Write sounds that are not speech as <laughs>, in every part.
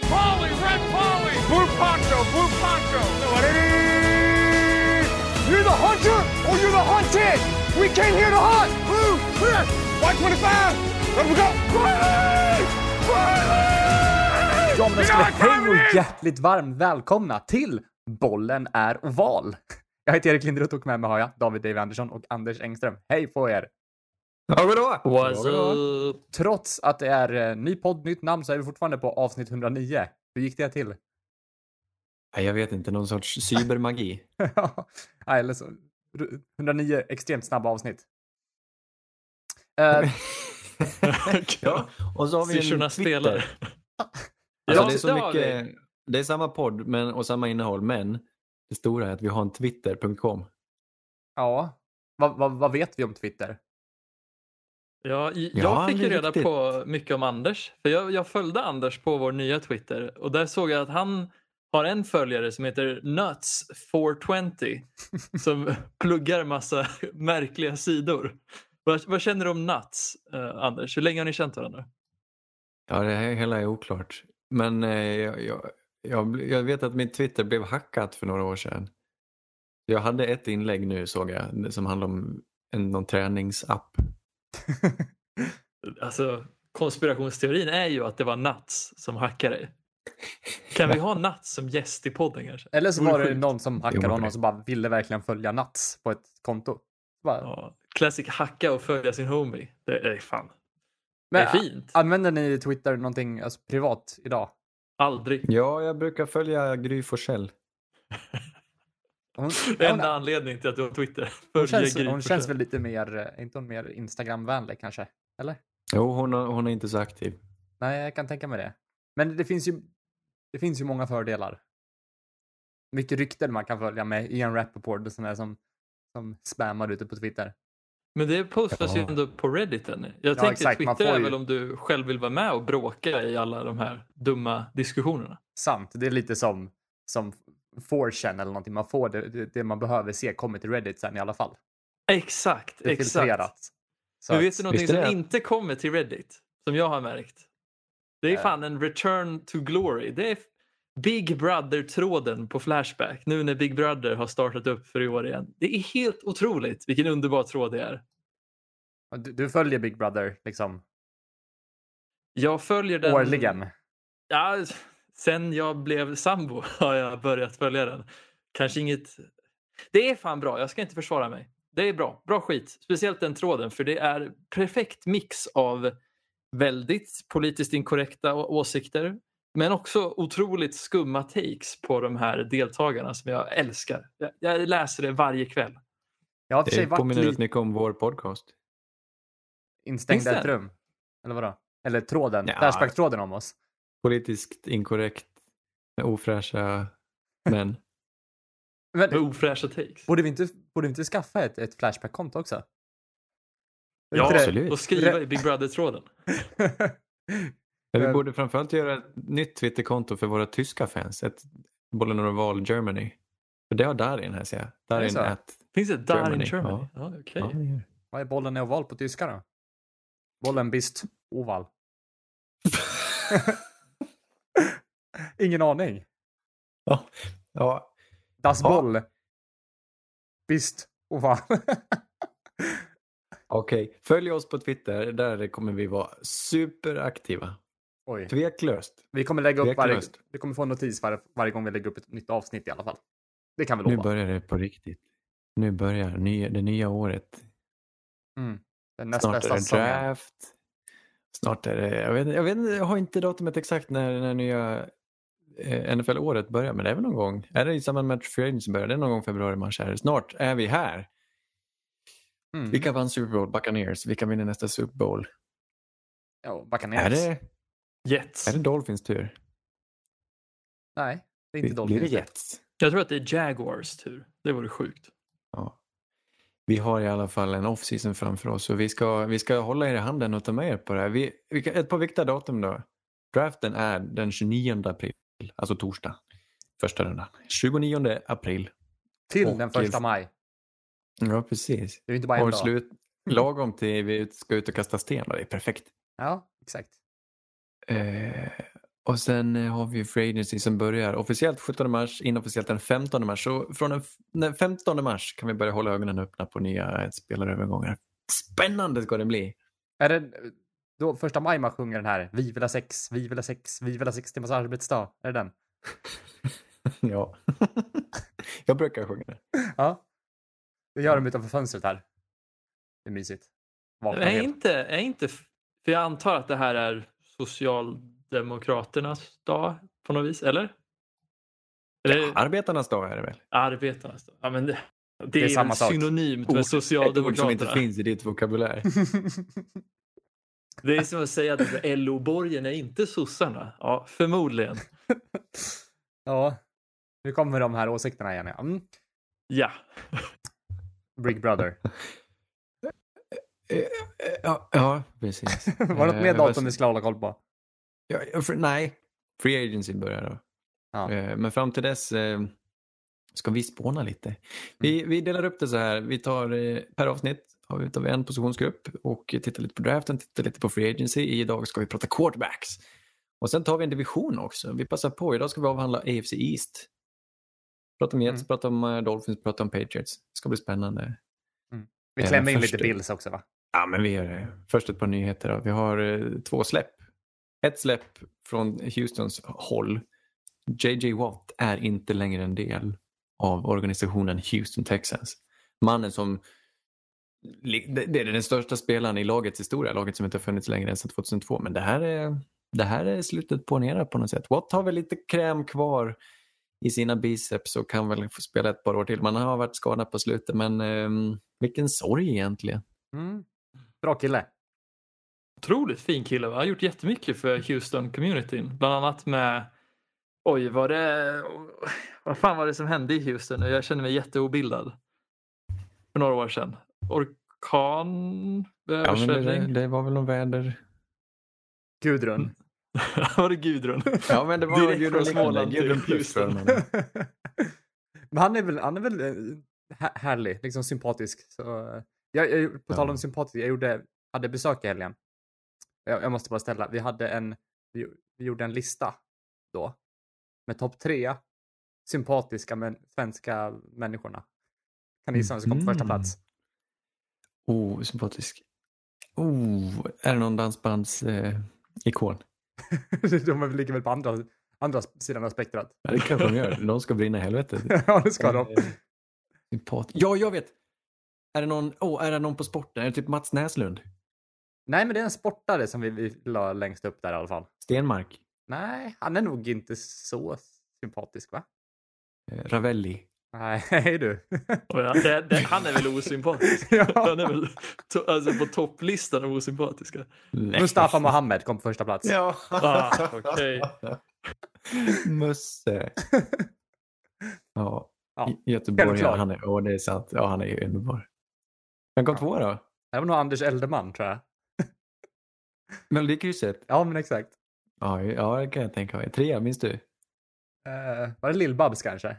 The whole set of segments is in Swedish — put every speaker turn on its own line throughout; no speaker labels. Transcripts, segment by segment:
Red Polly, Red Polly, Blue Poncho, Blue Poncho.
You're the hunter or you're the hunted. We came here to hunt. Blue, clear. White 25. Let we go. Riley! Riley!
Ja, men ska hej och hjärtligt varmt välkomna till Bollen är oval. <laughs> Jag heter Erik Linderoth och med mig har jag David Dave Andersson och Anders Engström. Hej på er!
Ja, vadå?
What's up?
Trots att det är eh, ny podd, nytt namn så är vi fortfarande på avsnitt 109. Hur gick det till?
Nej, jag vet inte, någon sorts cybermagi. <laughs>
Nej, eller så. 109 extremt snabba avsnitt. Eh, <laughs> <laughs>
ja, och så har vi en
Syrsorna
Twitter.
spelar.
Alltså,
Ja,
det är så
det har
mycket, det är samma podd men, och samma innehåll, men det stora är att vi har en twitter.com.
ja, vad, vad, vad vet vi om Twitter?
Ja, i-
Ja,
jag fick ju reda
riktigt.
på mycket om Anders. För jag, jag följde Anders på vår nya Twitter och där såg jag att han har en följare som heter Nuts420 <laughs> som pluggar massa märkliga sidor. Vad, vad känner du om Nuts, eh, Anders? Hur länge har ni känt varandra?
Ja, det här hela är oklart. Men eh, jag, jag, jag, jag vet att min Twitter blev hackat för några år sedan. Jag hade ett inlägg nu såg jag som handlade om en, någon träningsapp. <laughs>
Alltså, konspirationsteorin är ju att det var Nuts som hackade dig. Kan vi ha Nuts som gäst i podden kanske?
Eller så var det någon som hackade honom som bara ville verkligen följa Nats på ett konto. Bara,
Ja, classic hacka och följa sin homie. Det är fan.
Men
det är fint.
använder ni Twitter någonting alltså, privat idag?
Aldrig.
Ja, jag brukar följa Gry Forssell. <laughs>
Hon, <laughs>
Det är
hon,
enda anledningen till att du har Twitter.
hon, känns, hon känns väl lite mer, eh, inte hon mer Instagram-vänlig kanske? Eller?
Jo, hon, har- hon är inte så aktiv.
Nej, jag kan tänka mig det. Men det finns ju, det finns ju många fördelar. Mycket rykten man kan följa med Ian Rappaport och sådana som, som spammar ute på Twitter.
Men det postas ju
Ja.
ändå på Reddit ännu. Jag
Ja,
tänkte
exakt,
Twitter är
ju-
väl om du själv vill vara med och bråka i alla de här dumma diskussionerna.
Sant, det är lite som, som 4chan eller någonting. Man får det, det, det man behöver se kommer till Reddit sen i alla fall.
Exakt,
Det är
exakt.
filtrerat. Så
Men vet du någonting som
det?
inte kommer till Reddit? Som jag har märkt. Det är
Eh.
fan en return to glory. Det är Big Brother-tråden på Flashback. Nu när Big Brother har startat upp för i år igen. Det är helt otroligt vilken underbar tråd det är.
Du, du följer Big Brother liksom
Jag följer den...
årligen.
Ja, sen jag blev sambo <laughs> har jag börjat följa den. Kanske inget... Det är fan bra, jag ska inte försvara mig. Det är bra, bra skit. Speciellt den tråden, för det är perfekt mix av väldigt politiskt inkorrekta åsikter, men också otroligt skumma takes på de här deltagarna som jag älskar. Jag, jag läser det varje kväll.
Jag har
Det
varit
påminner rätt mycket om vår podcast.
instängd i
Finns
ett rum. Eller vadå? Eller tråden,
Ja.
Flashback-tråden om oss.
Politiskt inkorrekt med ofräscha <laughs> män.
Men
Med ofräscha takes.
borde vi inte, borde vi inte skaffa ett, ett Flashback-konto också?
Ja,
det-
absolut.
och skriva i Big Brother-tråden. <laughs>
Men vi borde framförallt göra ett nytt Twitterkonto för våra tyska fans. Ett Bollen och Val Germany. För det har Darin här ser jag. Darin
så?
at...
Finns det där
Germany,
in Germany?
ja.
Ja, okej.
Ja, det det.
Vad är bollen är oval på tyska då? Bollen bist oval. <laughs> Ingen aning.
ja. ja.
Das
Ja.
Boll. Bist oval. <laughs>
Okej, följ oss på Twitter. Där kommer vi vara superaktiva.
Oj.
Tveklöst.
Vi kommer lägga upp varje, vi kommer få en notis var, varje gång vi lägger upp ett nytt avsnitt i alla fall. Det kan vi
Nu
lova.
börjar det på riktigt. Nu börjar nya, det nya året.
Mm. Den näst
Snart är
bästa
det
säsongen.
draft. Snart är det, jag vet, jag vet jag har inte datumet exakt när, när nya NFL-året börjar, men det är väl någon gång. Är det i samband med att Free Agency börjar? Det är någon gång februari, mars. Är det. Snart är vi här.
Mm.
Vilka vann Super Bowl? Buccaneers. Vilka vinner nästa Super Bowl?
Ja, Buccaneers.
Är det,
Jets.
är det Dolphins tur?
Nej, det är inte
Blir- Blir det
Dolphins.
Jets?
Jag tror att det är Jaguars tur. Det vore sjukt.
Ja. Vi har i alla fall en off-season framför oss och vi ska, vi ska hålla er i handen och ta med er på det här. Vi, ett par viktiga datum då. Draften är den 29 april, alltså torsdag. Första rundan. 29 april.
Till
Och-
den första maj.
Ja, precis.
Det är inte bara en
Och
dag.
slut, lagom till vi ska ut och kasta sten. Det är perfekt.
Ja, exakt.
Eh, Och sen eh, har vi Free Agency som börjar officiellt 17 mars, inofficiellt den 15 mars. Så från den, den 15 mars kan vi börja hålla ögonen öppna på nya spelarövergångar. Spännande ska det bli!
Är det då första maj man sjunger den här Vi vill ha sex, vi vill ha sex, vi vill ha sex timmars arbetsdag? Är det den? <laughs>
ja. <laughs> Jag brukar sjunga det.
Ja. Det gör de utanför fönstret här. Det är mysigt. Vaknar
Är inte, är inte, för jag antar att det här är Socialdemokraternas dag på något vis, eller? Eller
Arbetarnas dag är det väl?
arbetarnas dag? Ja, men det, det,
är
är,
samma
synonymt med
Ett ord som inte
Socialdemokraterna.
finns i ditt vokabulär. <laughs>
Det är som att säga att LO-borgen är inte sossarna. Ja, förmodligen. <laughs>
ja. Nu kommer de här åsikterna igen. Ja. Mm.
Ja.
Big Brother.
Eh, eh, ja, ja, precis. <laughs>
Var det något mer
Eh,
datum vi skulle hålla koll på?
Ja, för, nej, Free Agency börjar då.
Ja.
Men fram till dess ska vi spåna lite. Vi, vi delar upp det så här. Vi tar per avsnitt har vi vi en positionsgrupp och tittar lite på draften, tittar lite på Free Agency. Idag ska vi prata quarterbacks. Och sen tar vi en division också. Vi passar på. Idag ska vi avhandla AFC East. Prata om Jets,
Mm.
prata om eh, Dolphins, prata om Patriots. Det ska bli spännande.
Vi
Eh,
klämmer in
först-
lite Bills också va?
Ja, men vi gör det. Först ett par nyheter. Då. Vi har eh, två släpp. Ett släpp från Houstons håll. JJ Watt är inte längre en del av organisationen Houston Texans. Mannen som det är den största spelaren i lagets historia, laget som inte har funnits längre än sedan 2002. Men det här är, det här är slutet på en era på något sätt. Watt har väl lite kräm kvar i sina biceps och kan väl få spela ett par år till. Man har varit skadad på slutet men ehm, vilken sorg egentligen.
Mm. Bra kille.
Otroligt fin kille. Va? Har gjort jättemycket för Houston-communityn. Bland annat med... Oj, var det... Vad fan var det som hände i Houston? Jag känner mig jätteobildad. För några år sedan. Orkan?
Ja, men det, det var väl någon väder...
Gudrun. <laughs>
var det Gudrun?
Ja, men det var
Direkt
Gudrun Småland. Gudrun plus. <laughs>
Men han är väl, han är väl eh, här- härlig, liksom sympatisk. Så, eh, jag, jag, på tal om sympatisk, jag gjorde, hade besök i helgen. Jag, jag måste bara ställa, vi hade en, vi, vi gjorde en lista då med topp tre sympatiska men svenska människorna. Kan ni gissa vem som kom på första
Mhm.
plats?
Oh, sympatisk. Oh, är det någon dansbands eh, <laughs>
de väl lika väl på andra, andra sidan av spektrat.
Ja, det kanske de gör. De ska brinna i helvetet. <laughs>
ja, det ska de.
Eh, Sympat. Ja, jag vet! Är det någon, oh, är det någon på sporten? Är det typ Mats Näslund?
Nej, men det är en sportare som vi, vi la längst upp där i alla fall.
Stenmark?
Nej, han är nog inte så sympatisk va?
Eh, Ravelli?
Nej, <laughs> du.
Det, det, han är väl osympatisk? <laughs>
Ja.
Han är väl to, alltså på topplistan av osympatiska.
Nej.
Mustafa Mohamed kom på första plats.
Ja.
Ah, okej. <laughs>
Musse. Ja.
Ja,
Göteborg, han är, åh, det är sant. Ja, han är ju underbar. Vem kom
Ja.
två då?
Det var nog Anders Eldeman tror jag.
Melodikrysset?
Ja, men exakt.
Ja, ja, det kan jag tänka mig. Trea, minns du?
Uh, var det Lill-Babs kanske?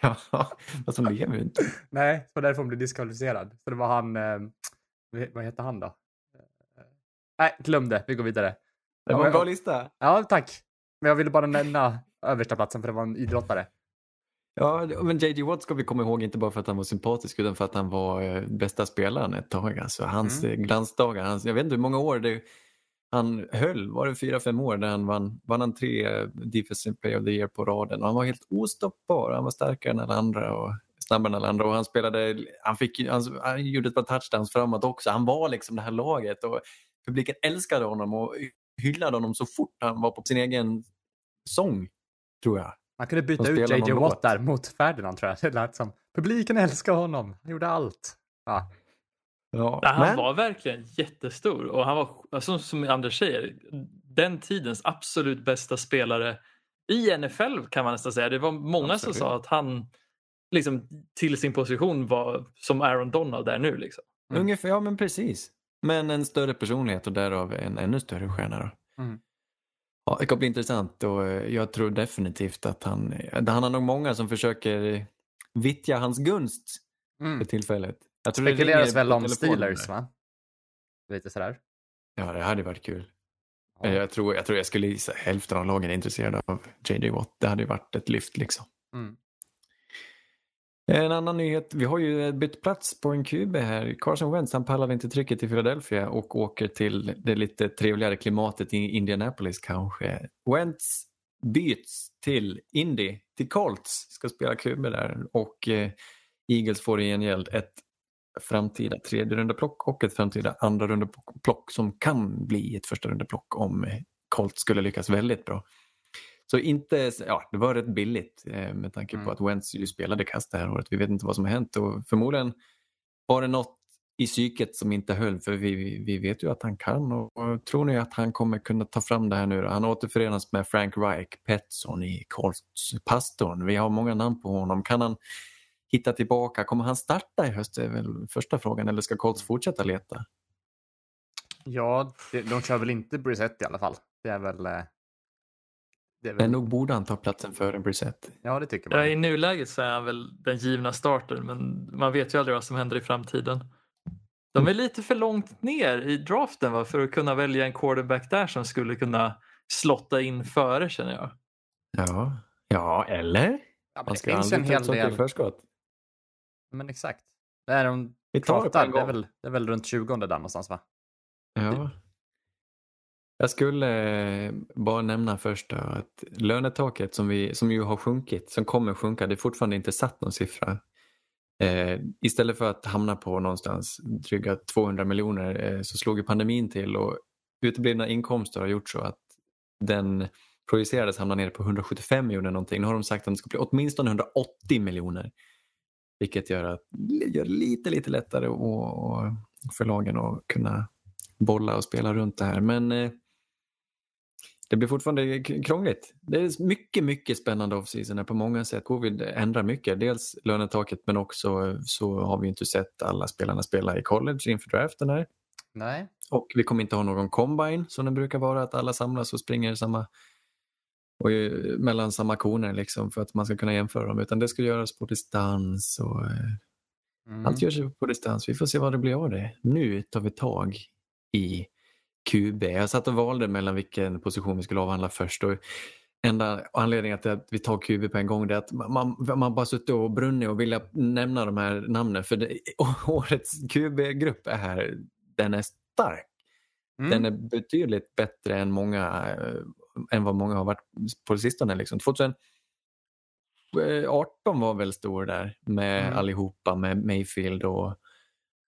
Ja, <laughs> fast hon lever ju inte.
Nej, var därför hon blev diskvalificerad. Så det var han, eh, vad- heter han då? Eh, Nej, glöm det. Vi går vidare.
Det var
Ja,
en bra lista.
Ja, tack. Men jag ville bara nämna översta platsen för det var en idrottare.
Ja, men JJ Watt ska vi komma ihåg inte bara för att han var sympatisk utan för att han var eh, bästa spelaren ett tag. Alltså, hans
Mm.
mm. glansdagar, hans, jag vet inte hur många år det, han höll, var det fyra, fem år där han vann, vann han tre Defensive Player of the Year på raden och han var helt ostoppbar. Han var starkare än alla andra och snabbare än alla andra och han spelade, han, fick, han, han gjorde ett par touchdowns framåt också. Han var liksom det här laget och publiken älskade honom och hyllade honom så fort han var på sin egen sång, tror jag.
Man kunde byta ut JJ Watt där mot Ferdinand tror jag. <laughs> Det lät som. Publiken älskar honom. Han gjorde allt. Ja.
Ja,
han
men-
var verkligen jättestor och han var, alltså, som Anders säger, den tidens absolut bästa spelare i NFL kan man nästan säga. Det var många
Absolut.
som sa att han liksom, till sin position var som Aaron Donald är nu. Liksom.
Mm.
Ungefär, ja men precis. Men en större personlighet och därav en ännu större stjärna då.
Mm.
Ja, det kommer bli intressant och eh, jag tror definitivt att han, eh, han har nog många som försöker vittja hans gunst
Mm.
för tillfället. Jag tror det
Spekuleras väl om Steelers va? Lite sådär.
Ja, det hade varit kul.
Ja.
Jag, tror, jag tror jag skulle gissa hälften av lagen är intresserade av JJ Watt. Det hade ju varit ett lyft liksom.
Mm.
En annan nyhet, vi har ju bytt plats på en QB här. Carson Wentz han pallade inte trycket i Philadelphia och åker till det lite trevligare klimatet i Indianapolis kanske. Wentz byts till Indy, till Colts, ska spela QB där och eh, Eagles får i gengäld ett framtida tredje rundeplock och ett framtida andra rundeplock som kan bli ett första rundeplock om eh, Colts skulle lyckas väldigt bra. Så inte, ja, det var rätt billigt eh, med tanke
Mm.
på att Wentz ju spelade kast det här året. Vi vet inte vad som har hänt och förmodligen var det något i psyket som inte höll för vi, vi, vet ju att han kan och, och tror ni att han kommer kunna ta fram det här nu då? Han återförenas med Frank Reich, Petson i Colts, pastorn. Vi har många namn på honom. Kan han hitta tillbaka? Kommer han starta i höst? är väl första frågan eller ska Colts fortsätta leta?
Ja, det, de kör väl inte Brissett i alla fall. Det är väl... eh, Det är väl
Men nog borde han ta platsen före Brissett.
ja, det tycker
Ja,
man.
I nuläget så är han väl den givna starten men man vet ju aldrig vad som händer i framtiden. De är lite för långt ner i draften va, för att kunna välja en quarterback där som skulle kunna slotta in före känner jag.
Ja, ja eller?
Ja, men
Man
det
ska
finns en hel
ett sånt i
del.
förskott.
Men exakt. Det är de
Vi tar det
pratar,
en
det är, väl, det är väl runt 20 där någonstans va?
Ja. Jag skulle eh, bara nämna först att lönetaket som, vi, som ju har sjunkit, som kommer sjunka, det är fortfarande inte satt någon siffra. Eh, istället för att hamna på någonstans dryga 200 miljoner eh, så slog ju pandemin till och uteblivna inkomster har gjort så att den projicerades hamna nere på 175 miljoner någonting. Nu har de sagt att det ska bli åtminstone 180 miljoner. Vilket gör, att, gör det lite, lite lättare och, och för lagen att kunna bolla och spela runt det här. Men eh, det blir fortfarande krångligt. Det är mycket, mycket spännande off-season på många sätt. Covid ändrar mycket. Dels lönetaket men också så har vi inte sett alla spelarna spela i college inför draften här.
Nej.
Och vi kommer inte ha någon combine som det brukar vara, att alla samlas och springer samma och ju- mellan samma koner liksom för att man ska kunna jämföra dem. Utan det ska göras på distans och eh,
Mm.
allt görs på distans. Vi får se vad det blir av det. Nu tar vi tag i QB. Jag satt och valde mellan vilken position vi skulle avhandla först. Och enda anledningen till att vi tar QB på en gång är att man, man bara suttit och brunnit och vilja nämna de här namnen. För det, <laughs> årets QB-grupp är här, den är stark.
Mm.
Den är betydligt bättre än, många, eh, än vad många har varit på sistone. Liksom. 2018 var väl stor där med
Mm.
allihopa, med Mayfield och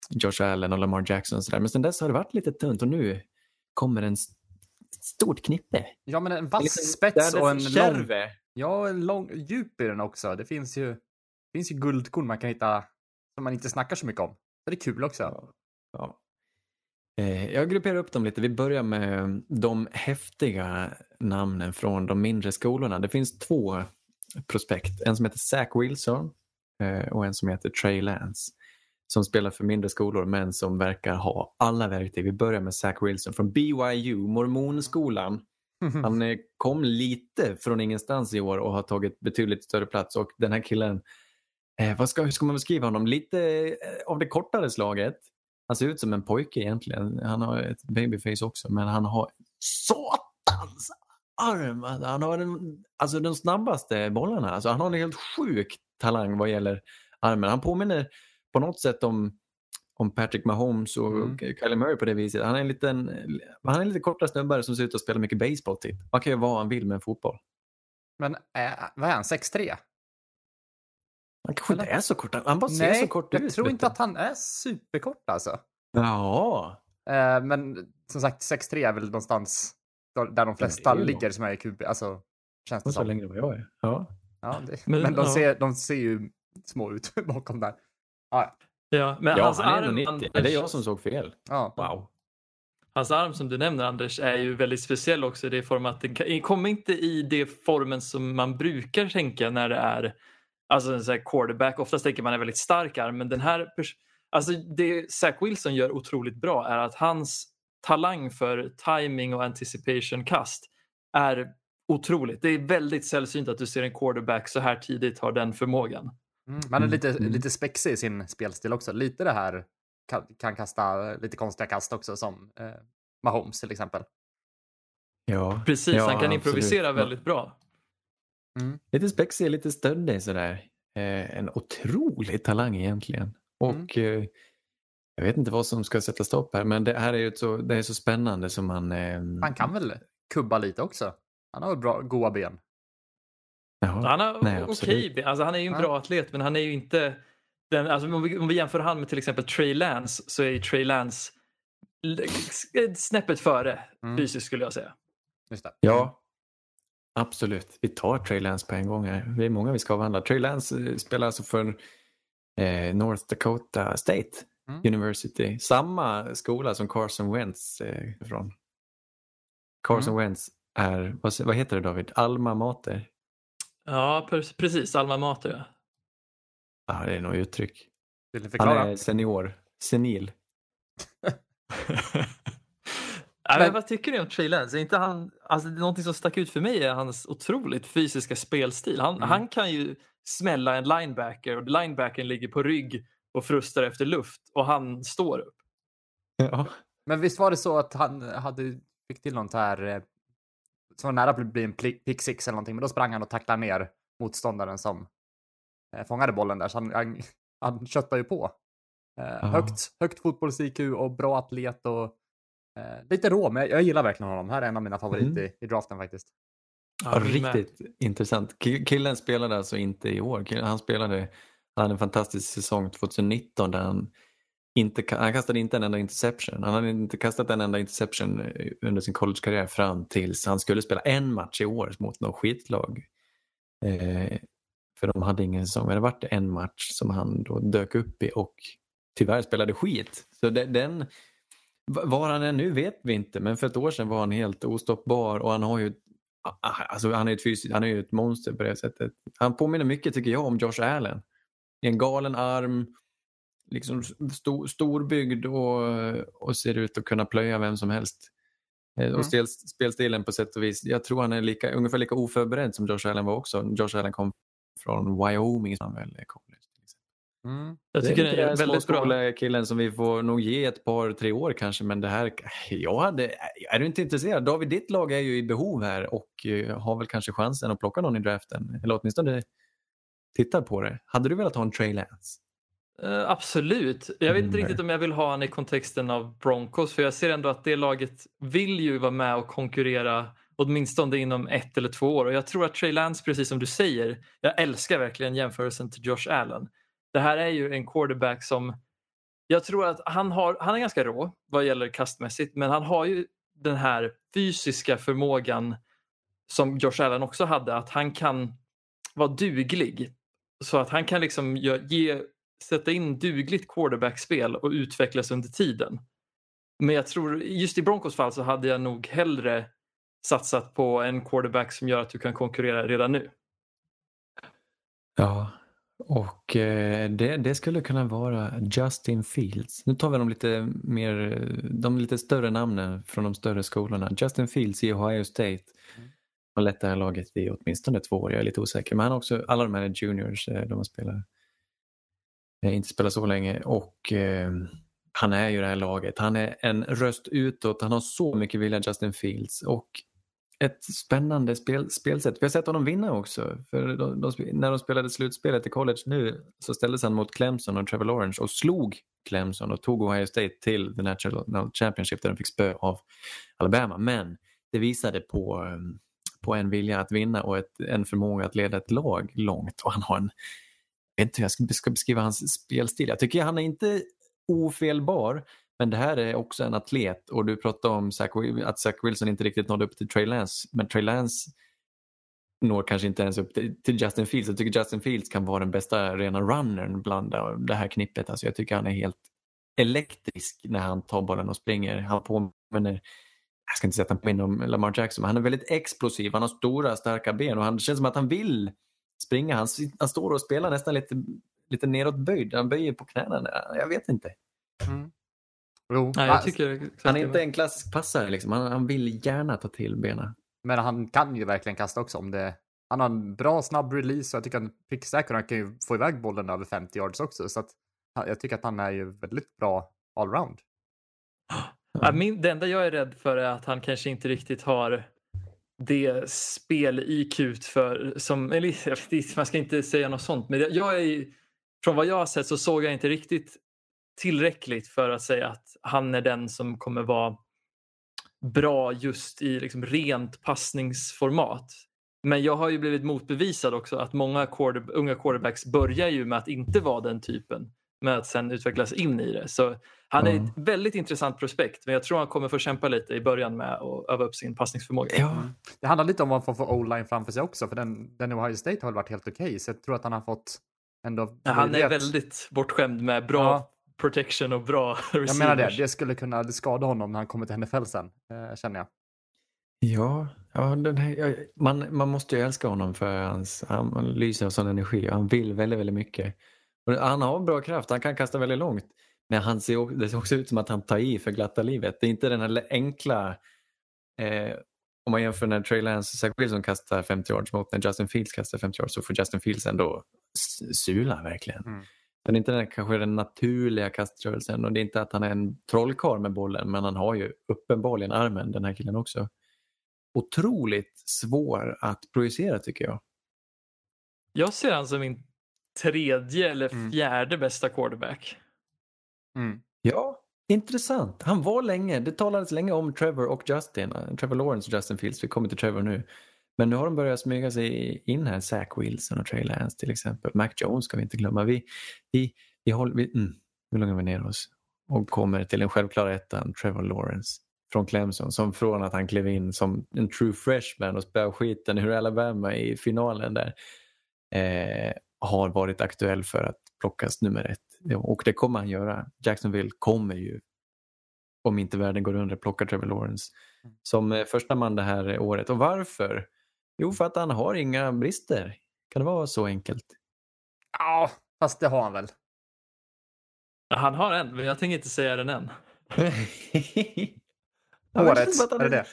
Josh Allen och Lamar Jackson. Och så där. Men sen dess har det varit lite tunt och nu kommer en st- stort knippe.
Ja, men en vass spets och en lång,
kärve.
ja, en lång djup i den också. Det finns ju, det finns ju guldkorn man kan hitta som man inte snackar så mycket om. Det är kul också.
Ja. Jag grupperar upp dem lite. Vi börjar med de häftiga namnen från de mindre skolorna. Det finns två prospekt. En som heter Zach Wilson eh, och en som heter Trey Lance. Som spelar för mindre skolor men som verkar ha alla verktyg. Vi börjar med Zach Wilson från BYU, mormonskolan. Han eh, kom lite från ingenstans i år och har tagit betydligt större plats och den här killen, eh, vad ska, hur ska man beskriva honom? Lite eh, av det kortare slaget. Han ser ut som en pojke egentligen. Han har ett babyface också men han har satans arm. Han har den, alltså de snabbaste bollarna. Alltså, han har en helt sjuk talang vad gäller armen. Han påminner på något sätt om om Patrick Mahomes och
Mm.
Kylie Murray på det viset. Han är en liten, han är lite kortare snubbe som ser ut att spela mycket baseball typ. Man kan ju vara vad han vill med en fotboll.
Men äh, vad är han, 6'3?
Han kanske inte är så kort. Han bara ser
Nej,
så kort
jag
ut.
tror
vet
inte
du.
att han är superkort alltså.
Ja,
Eh, men som sagt, 6'3 är väl någonstans där där de flesta ligger som är i QB. Alltså, känns det
och så
som.
längre än vad jag är. Ja.
Ja, det,
Men,
men de,
ja.
ser, de ser ju små ut <laughs> bakom där. Ja,
Ja, men
Ja,
hans
han är
arm,
1,90.
Anders,
Det är jag som såg fel.
ja.
Wow.
Hans arm som du nämner Anders är ju väldigt speciell också i det form att den kommer inte i det formen som man brukar tänka när det är alltså en sån här quarterback. Oftast tänker man en väldigt stark arm men den här alltså det Zach Wilson gör otroligt bra är att hans talang för timing och anticipation kast är otroligt. Det är väldigt sällsynt att du ser en quarterback så här tidigt har den förmågan.
Mm, man är lite,
Mm.
lite spexig i sin spelstil också. Lite det här kan, kan kasta lite konstiga kast också som eh, Mahomes till exempel.
Ja,
Precis,
ja,
han kan
absolut.
improvisera väldigt bra.
Lite spexig, lite stöddig sådär. Eh, en otrolig talang egentligen. Och eh, jag vet inte vad som ska sätta stopp här, men det här är ju så, det är så spännande som man... Eh,
Han kan väl kubba lite också? Han har väl bra, goa ben?
jaha.
Han har
Nej,
okej,
absolut.
ben. alltså han är ju en
Ja.
bra atlet men han är ju inte den, alltså om, vi, om vi jämför han med till exempel Trey Lance så är ju Trey Lance snäppet före
Mm.
fysiskt skulle jag säga.
Just det.
Ja, absolut. Vi tar Trey Lance på en gång här. Det är många vi ska avhandla. Trey Lance eh, spelar alltså för eh, North Dakota State
Mm.
University. Samma skola som Carson Wentz eh, från. Carson
Mm.
Wentz är, vad, vad heter det David? Alma mater?
Ja, pre- precis. Alma Mater ja.
Ja, det är nog uttryck.
Vill
Han är senior. Senil. <laughs> <laughs>
Men
Men-
vad tycker ni om Trey Lance? Är inte han, alltså, det är någonting som stack ut för mig är hans otroligt fysiska spelstil. Han,
Mm.
han kan ju smälla en linebacker och linebackern ligger på rygg och frustar efter luft och han står upp.
Ja.
Men visst var det så att han hade, fick till något här eh, som var nära att bli en pick six eller någonting, men då sprang han och tacklade ner motståndaren som eh, fångade bollen där, så han, han, han köttade ju på. Eh,
Ja.
högt, högt fotbolls-IQ och bra atlet och eh, lite rå, men jag, jag gillar verkligen honom. Här är en av mina favoriter
Mm.
i, i draften faktiskt.
Ja, riktigt intressant. Ki- Killen spelade alltså inte i år. Killen, han spelade, han hade en fantastisk säsong 2019 där han inte, han kastade inte en enda interception. Han hade inte kastat en enda interception eh, under sin collegekarriär fram tills han skulle spela en match i år mot något skitlag. Eh, för de hade ingen säsong, men det var en match som han då dök upp i och tyvärr spelade skit. Så den, var han är nu vet vi inte, men för ett år sedan var han helt ostoppbar och han har ju Alltså han är ett fysiskt, han är ju ett monster på det sättet. Han påminner mycket tycker jag om Josh Allen. En galen arm, liksom stor, storbyggd och, och ser ut att kunna plöja vem som helst. Eh,
Mm.
Och stel, spelstilen på sätt och vis. Jag tror han är lika, ungefär lika oförberedd som Josh Allen var också. Josh Allen kom från Wyoming som han väl college.
Mm.
Jag tycker det är
den
väldigt bra.
småskola-killen som vi får nog ge ett par, tre år kanske. Men det här, jag hade, är du inte intresserad? David, ditt lag är ju i behov här och eh, har väl kanske chansen att plocka någon i draften. Eller åtminstone tittar på det. Hade du velat ha en Trey Lance?
Eh, absolut. Jag vet inte
Mm.
riktigt om jag vill ha han i kontexten av Broncos för jag ser ändå att det laget vill ju vara med och konkurrera åtminstone inom ett eller två år och jag tror att Trey Lance, precis som du säger, jag älskar verkligen jämförelsen till Josh Allen. Det här är ju en quarterback som jag tror att han, har, han är ganska rå vad gäller kastmässigt men han har ju den här fysiska förmågan som Josh Allen också hade att han kan vara duglig så att han kan liksom ge, sätta in dugligt quarterbackspel och utvecklas under tiden. Men jag tror, just i Broncos fall så hade jag nog hellre satsat på en quarterback som gör att du kan konkurrera redan nu.
Ja, och eh, det, det skulle kunna vara Justin Fields. Nu tar vi de lite, mer, de lite större namnen från de större skolorna. Justin Fields i Ohio State har lett det här laget i åtminstone två år. Jag är lite osäker. Men han också, alla de här är juniors. eh, De har spelat, eh, inte spelat så länge. Och eh, han är ju det här laget. Han är en röst utåt. Han har så mycket vilja, Justin Fields. Och ett spännande spel, spelsätt. Vi har sett honom vinna också. För de, de, när de spelade slutspelet i college nu så ställdes han mot Clemson och Trevor Lawrence och slog Clemson och tog Ohio State till the National Championship där de fick spö av Alabama. Men det visade på, um, på en vilja att vinna och ett, en förmåga att leda ett lag långt. Och han har en, jag vet inte hur jag ska ska beskriva hans spelstil. Jag tycker han är inte ofelbar men det här är också en atlet och du pratade om Zach, att Zach Wilson inte riktigt nådde upp till Trey Lance. Men Trey Lance når kanske inte ens upp till, till Justin Fields. Jag tycker Justin Fields kan vara den bästa rena runnern bland det här knippet. Alltså jag tycker han är helt elektrisk när han tar bollen och springer. Han påminner, jag ska inte säga att han påminner om Lamar Jackson, men han är väldigt explosiv. Han har stora starka ben och han det känns som att han vill springa. Han, han står och spelar nästan lite, lite nedåtböjd. Han böjer på knäna. Jag vet inte.
Mm. Jo,
Nej,
han-
jag tycker exakt
Han är inte en klassisk passare. Liksom. Han, han vill gärna ta till benen.
men han kan ju verkligen kasta också om det. Han har en bra snabb release och jag tycker han pricksäker och han kan ju få iväg bollen över 50 yards också. Så att, jag tycker att han är ju väldigt bra allround.
Ja, min, det enda jag är rädd för är att han kanske inte riktigt har det spel-IQ för som, eller, man ska inte säga något sånt, men jag är, från vad jag har sett så såg jag inte riktigt tillräckligt för att säga att han är den som kommer vara bra just i liksom rent passningsformat. Men jag har ju blivit motbevisad också att många quarter, unga quarterbacks börjar ju med att inte vara den typen med att sen utvecklas in i det. Så han är
Mm.
ett väldigt intressant prospekt men jag tror han kommer få kämpa lite i början med att öva upp sin passningsförmåga.
Ja,
Det handlar lite om vad han får för o-line framför sig också, för den, den i Ohio State har väl varit helt okej, så jag tror att han har fått ändå...
Han är väldigt bortskämd med bra
Ja.
Protection och bra receivers. <laughs>
Jag menar det, det skulle kunna skada honom när han kommer till NFL sen, eh, känner jag.
ja, ja den här, man, man måste ju älska honom för hans, han lyser av sån energi och han vill väldigt, väldigt mycket. Och han har bra kraft, han kan kasta väldigt långt. Men han ser, också- det ser också ut som att han tar i för glatta livet. Det är inte den här enkla, eh, om man jämför när Trey Lance och Zach Wilson kastar 50 yards mot när Justin Fields kastar 50 yards så får Justin Fields ändå sula verkligen.
Mm.
Den är inte den, kanske den naturliga kaströrelsen och det är inte att han är en trollkarl med bollen men han har ju uppenbarligen armen den här killen också. Otroligt svår att projicera tycker jag.
Jag ser han som min tredje eller
Mm.
fjärde bästa quarterback.
Mm.
Ja, intressant. Han var länge, det talades länge om Trevor och Justin. eh, Trevor Lawrence och Justin Fields, vi kommer till Trevor nu. Men nu har de börjat smyga sig in här, Zach Wilson och Trey Lance till exempel. Mac Jones ska vi inte glömma. Vi, vi, vi, håller, vi, mm, nu lugnar vi ner oss och kommer till den självklara ettan, Trevor Lawrence från Clemson. Som från att han klev in som en true freshman och spöade skiten ur Alabama i finalen där. Eh, har varit aktuell för att plockas nummer ett. Och det kommer han göra. Jacksonville kommer ju, om inte världen går under, plocka Trevor Lawrence som eh, första man det här året. Och varför? Jo, för att han har inga brister. Kan det vara så enkelt?
Ja, fast det har han väl.
Han har en, men jag tänker inte säga den än. <laughs>
Årets, är det det?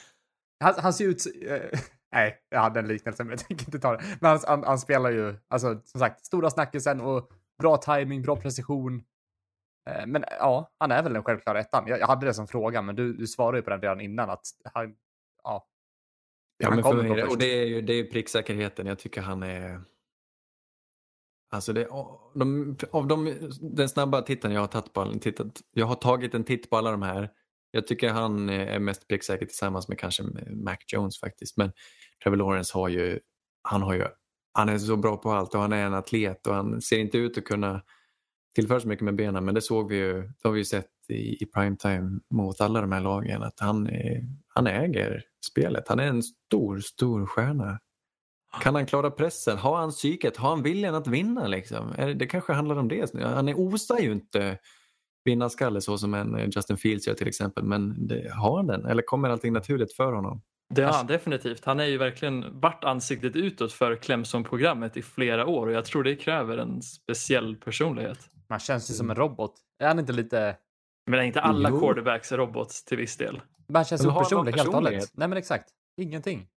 Han, han ser ut... Eh, <laughs> nej, jag hade en liknelse men jag tänker inte ta det. Men han, han, han spelar ju, alltså som sagt, stora snackisen och bra timing, bra precision. Eh, men ja, han är väl den självklara ettan. Jag, jag hade det som fråga, men du, du svarade ju på den redan innan att han, ja.
Ja,
han kommer
är det- och det är ju det är pricksäkerheten. Jag tycker han är... Alltså det, de, av de, den snabba titeln jag har tagit på, tittat, jag har tagit en titt på alla de här. Jag tycker han är mest pricksäker tillsammans med kanske Mac Jones faktiskt. Men Trevor Lawrence har ju, han har ju, han är så bra på allt och han är en atlet och han ser inte ut att kunna tillföra så mycket med benen. Men det såg vi ju, det har vi ju sett i, i primetime mot alla de här lagen att han, är, han äger spelet. Han är en stor, stor stjärna. Kan han klara pressen? Har han psyket? Har han viljan att vinna? Liksom? Det, kanske handlar om det. Han är, osar ju inte vinnarskalle så som en eh, Justin Fields gör till exempel. Men det, har han den? Eller kommer allting naturligt för honom?
Det har han definitivt. Han är ju verkligen varit ansiktet utåt för Clemson-programmet i flera år och jag tror det kräver en speciell personlighet.
Man känns ju som en robot. Är han inte lite...
Men är inte alla
Jo.
quarterbacks robots till viss del?
Man känns opersonlig helt och hållet. Nej men exakt. Ingenting.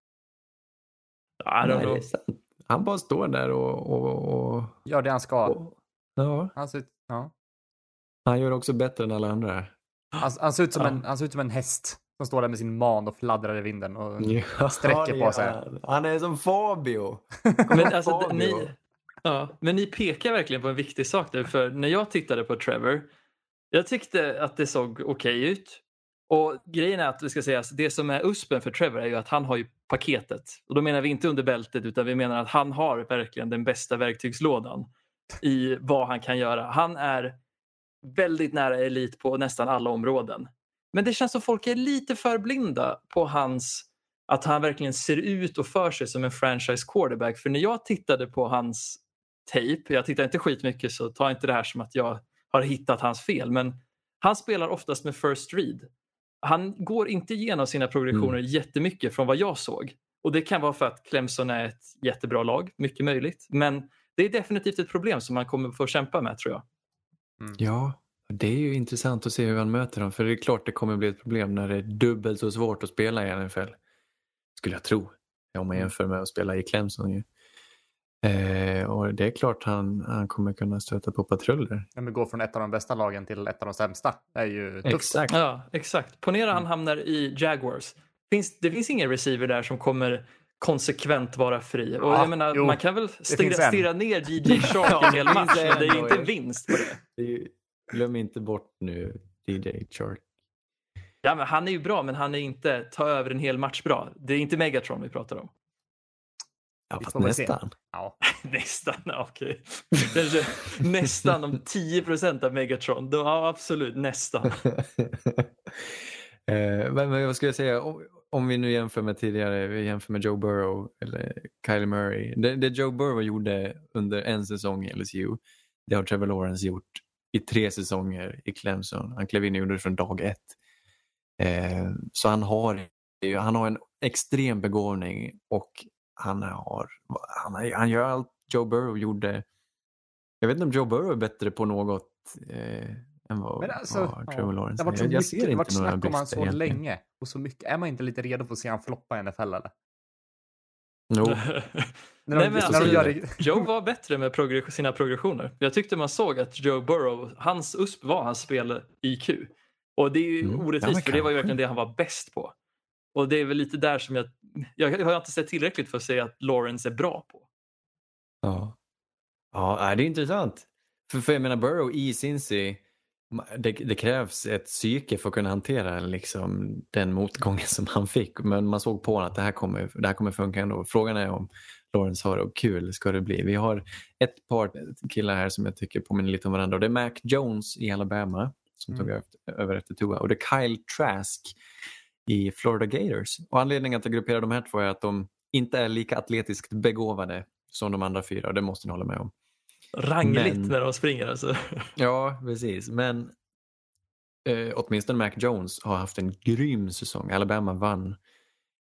Nej, det
know.
är sant. Han bara står där och... och, och,
Gör det han ska.
och ja,
Han ser ut, ja.
han gör också bättre än alla andra.
han, han, ser ut som
Ja.
en, han ser ut som en häst som står där med sin man och fladdrar i vinden. Och... <laughs>
Ja,
Sträcker på
det
sig.
Han är som Fabio. <laughs>
Men, alltså,
Fabio.
ni, ja, men ni pekar verkligen på en viktig sak nu. För när jag tittade på Trevor, jag tyckte att det såg okej ut. Och grejen är att vi ska säga, det som är uspen för Trevor är ju att han har ju paketet. Och då menar vi inte under bältet utan vi menar att han har verkligen den bästa verktygslådan i vad han kan göra. Han är väldigt nära elit på nästan alla områden. Men det känns som folk är lite för blinda på hans att han verkligen ser ut och för sig som en franchise quarterback. För när jag tittade på hans tape, jag tittar inte skitmycket så ta inte det här som att jag har hittat hans fel, men han spelar oftast med first read. Han går inte igenom sina progressioner jättemycket från vad jag såg. Och det kan vara för att Clemson är ett jättebra lag, mycket möjligt. Men det är definitivt ett problem som han kommer få kämpa med tror jag.
Ja, det är ju intressant att se hur han möter dem. För det är klart det kommer bli ett problem när det är dubbelt så svårt att spela i NFL. Skulle jag tro. Om man jämför med att spela i Clemson. Ju. Det är klart han, han kommer kunna stöta på patruller.
Men gå från ett av de bästa lagen till ett av de sämsta. Det är ju tufft.
Exakt.
Ja, exakt. Ponera han hamnar i Jaguars. finns, det finns ingen receiver där som kommer konsekvent vara fri. Och
Ja,
jag menar,
jo,
man kan väl stirra, stirra ner DJ <laughs> Shark
Ja,
en hel match, men det är inte vinst på det.
Det ju- Glöm inte bort nu DJ Shark.
Ja, men han är ju bra, men han är inte ta över en hel match bra. Det är inte Megatron vi pratar om.
Ja,
Vi
fast nästan.
Ja. <laughs>
Nästan, okej. Kanske nästan om 10 procent av Megatron. Då, ja, absolut, nästan. <laughs>
Eh, men, men vad ska jag säga, om, om vi nu jämför med tidigare, vi jämför med Joe Burrow eller Kylie Murray. Det, det Joe Burrow gjorde under en säsong i LSU, det har Trevor Lawrence gjort i tre säsonger i Clemson. Han klev in och gjorde det från dag ett. Eh, så han har, han har en extrem begåvning och han, har, han, har, han gör allt Joe Burrow gjorde. Jag vet inte om Joe Burrow är bättre på något eh, än vad,
Men alltså,
vad
ja,
Trevor
Det
Lawrence
har varit
är.
så
Jag
mycket,
ser
det varit
några
snack om han så
egentligen.
länge. Och så mycket. Är man inte lite redo för att se han floppa i NFL eller?
Jo. <laughs>
Nej, men
när
alltså,
det,
Joe var bättre med progr- sina progressioner. Jag tyckte man såg att Joe Burrow, hans USP var hans spel-IQ. Och det är ju
Mm. Ja,
orättvist för det var ju verkligen det han var bäst på. Och det är väl lite där som jag, jag, har inte sett tillräckligt för att säga att Lawrence är bra på.
Ja, ja det är intressant. För, för jag menar Burrow i Cincy, det, det krävs ett psyke för att kunna hantera liksom, den motgången som han fick. Men man såg på honom att det här kommer, det här kommer funka ändå. Frågan är om Lawrence har det och kul ska det bli. Vi har ett par killar här som jag tycker påminner lite om varandra det är Mac Jones i Alabama som tog
Mm.
över, över efter Tua och det är Kyle Trask i Florida Gators. Och anledningen att jag grupperar de här två är att de inte är lika atletiskt begåvade som de andra fyra och det måste ni hålla med om.
Rangligt
Men-
när de springer alltså. <laughs>
Ja, precis. Men eh, åtminstone Mac Jones har haft en grym säsong. Alabama vann.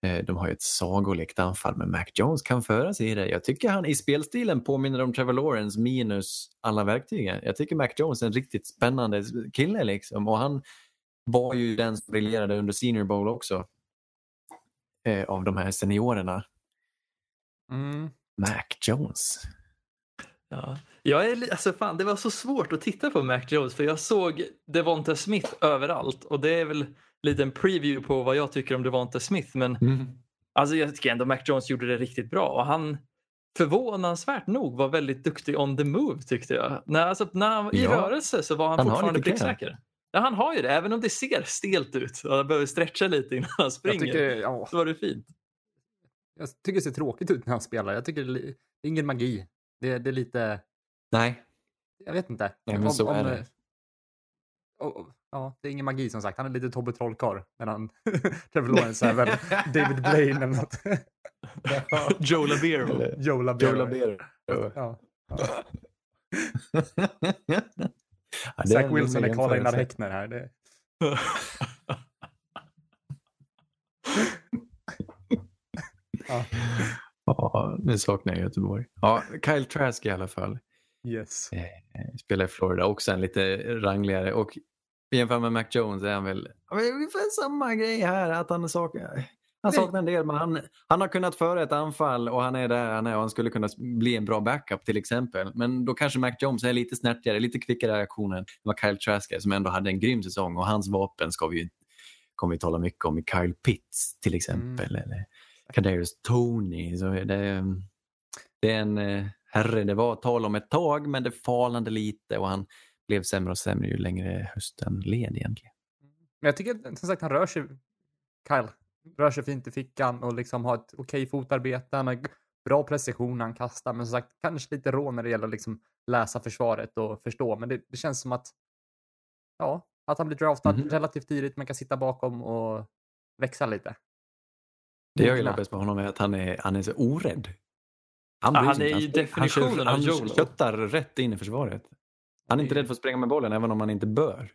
Eh, de har ju ett sagolikt anfall men Mac Jones kan föra sig i det. Jag tycker han i spelstilen påminner om Trevor Lawrence minus alla verktygen. Jag tycker Mac Jones är en riktigt spännande kille liksom och han var ju den som briljerade under Senior Bowl också. Eh, av de här seniorerna.
mm,
Mac Jones.
Ja. Jag är, alltså fan, det var så svårt att titta på Mac Jones för jag såg Devonta Smith överallt och det är väl lite en preview på vad jag tycker om Devonta Smith men alltså jag tycker ändå Mac Jones gjorde det riktigt bra och han förvånansvärt nog var väldigt duktig on the move tyckte jag. När, alltså, när han i
Ja.
rörelse så var han,
Han
fortfarande pricksäker. Ja, han har ju det, även om det ser stelt ut och han behöver stretcha lite innan han
jag,
springer.
tycker, ja,
Så var det fint.
jag tycker det ser tråkigt ut när han spelar. Jag tycker det är ingen magi. Det, det är lite,
Nej,
jag vet inte.
Nej, men så är det.
eh, och- ja, det är ingen magi som sagt. Han är lite Tobbe Trollkarl. Medan <laughs> Trevor Lawrence är väl <laughs> David Blaine eller något. <laughs>
Joe Labero.
Joe Labero.
Joe Labero.
Ja.
Ja, det är
Zach Wilson är Karl-Einar. Häckner här. Det, <laughs> ja.
Ja, nu saknar jag Göteborg. Ja, Kyle Trask i alla fall.
Yes.
Eh, Spelar i Florida, också en lite rangligare. Och jämfört med Mac Jones är han väl ja, ungefär samma grej här. Att han saknar, han saknar en del, men han, han har kunnat föra ett anfall och han är där han är och han skulle kunna bli en bra backup till exempel. Men då kanske Mac Jones är lite snärtigare, lite kvickare i reaktionen än vad Kyle Trask är som ändå hade en grym säsong och hans vapen ska vi ju kommer vi tala mycket om i Kyle Pitts till exempel. Eller Kadarius Tony. Så det, det är en eh, herre, det var tal om ett tag men det falnade lite och han blev sämre och sämre ju längre hösten led egentligen.
Men jag tycker som sagt han rör sig, Kyle, rör sig fint i fickan och liksom har ett okej fotarbete. Han har bra precision när han kastar, men som sagt kanske lite rå när det gäller att liksom läsa försvaret och förstå. Men det, det känns som att, ja, att han blir draftad
Mhm.
relativt tidigt, men kan sitta bakom och växa lite.
Det jag gillar bäst med honom är att han är, han är så orädd. Han,
Ja, han är ju
han,
definitionen av
han
YOLO.
köttar rätt in i försvaret. Han är inte rädd för att springa med bollen även om han inte bör.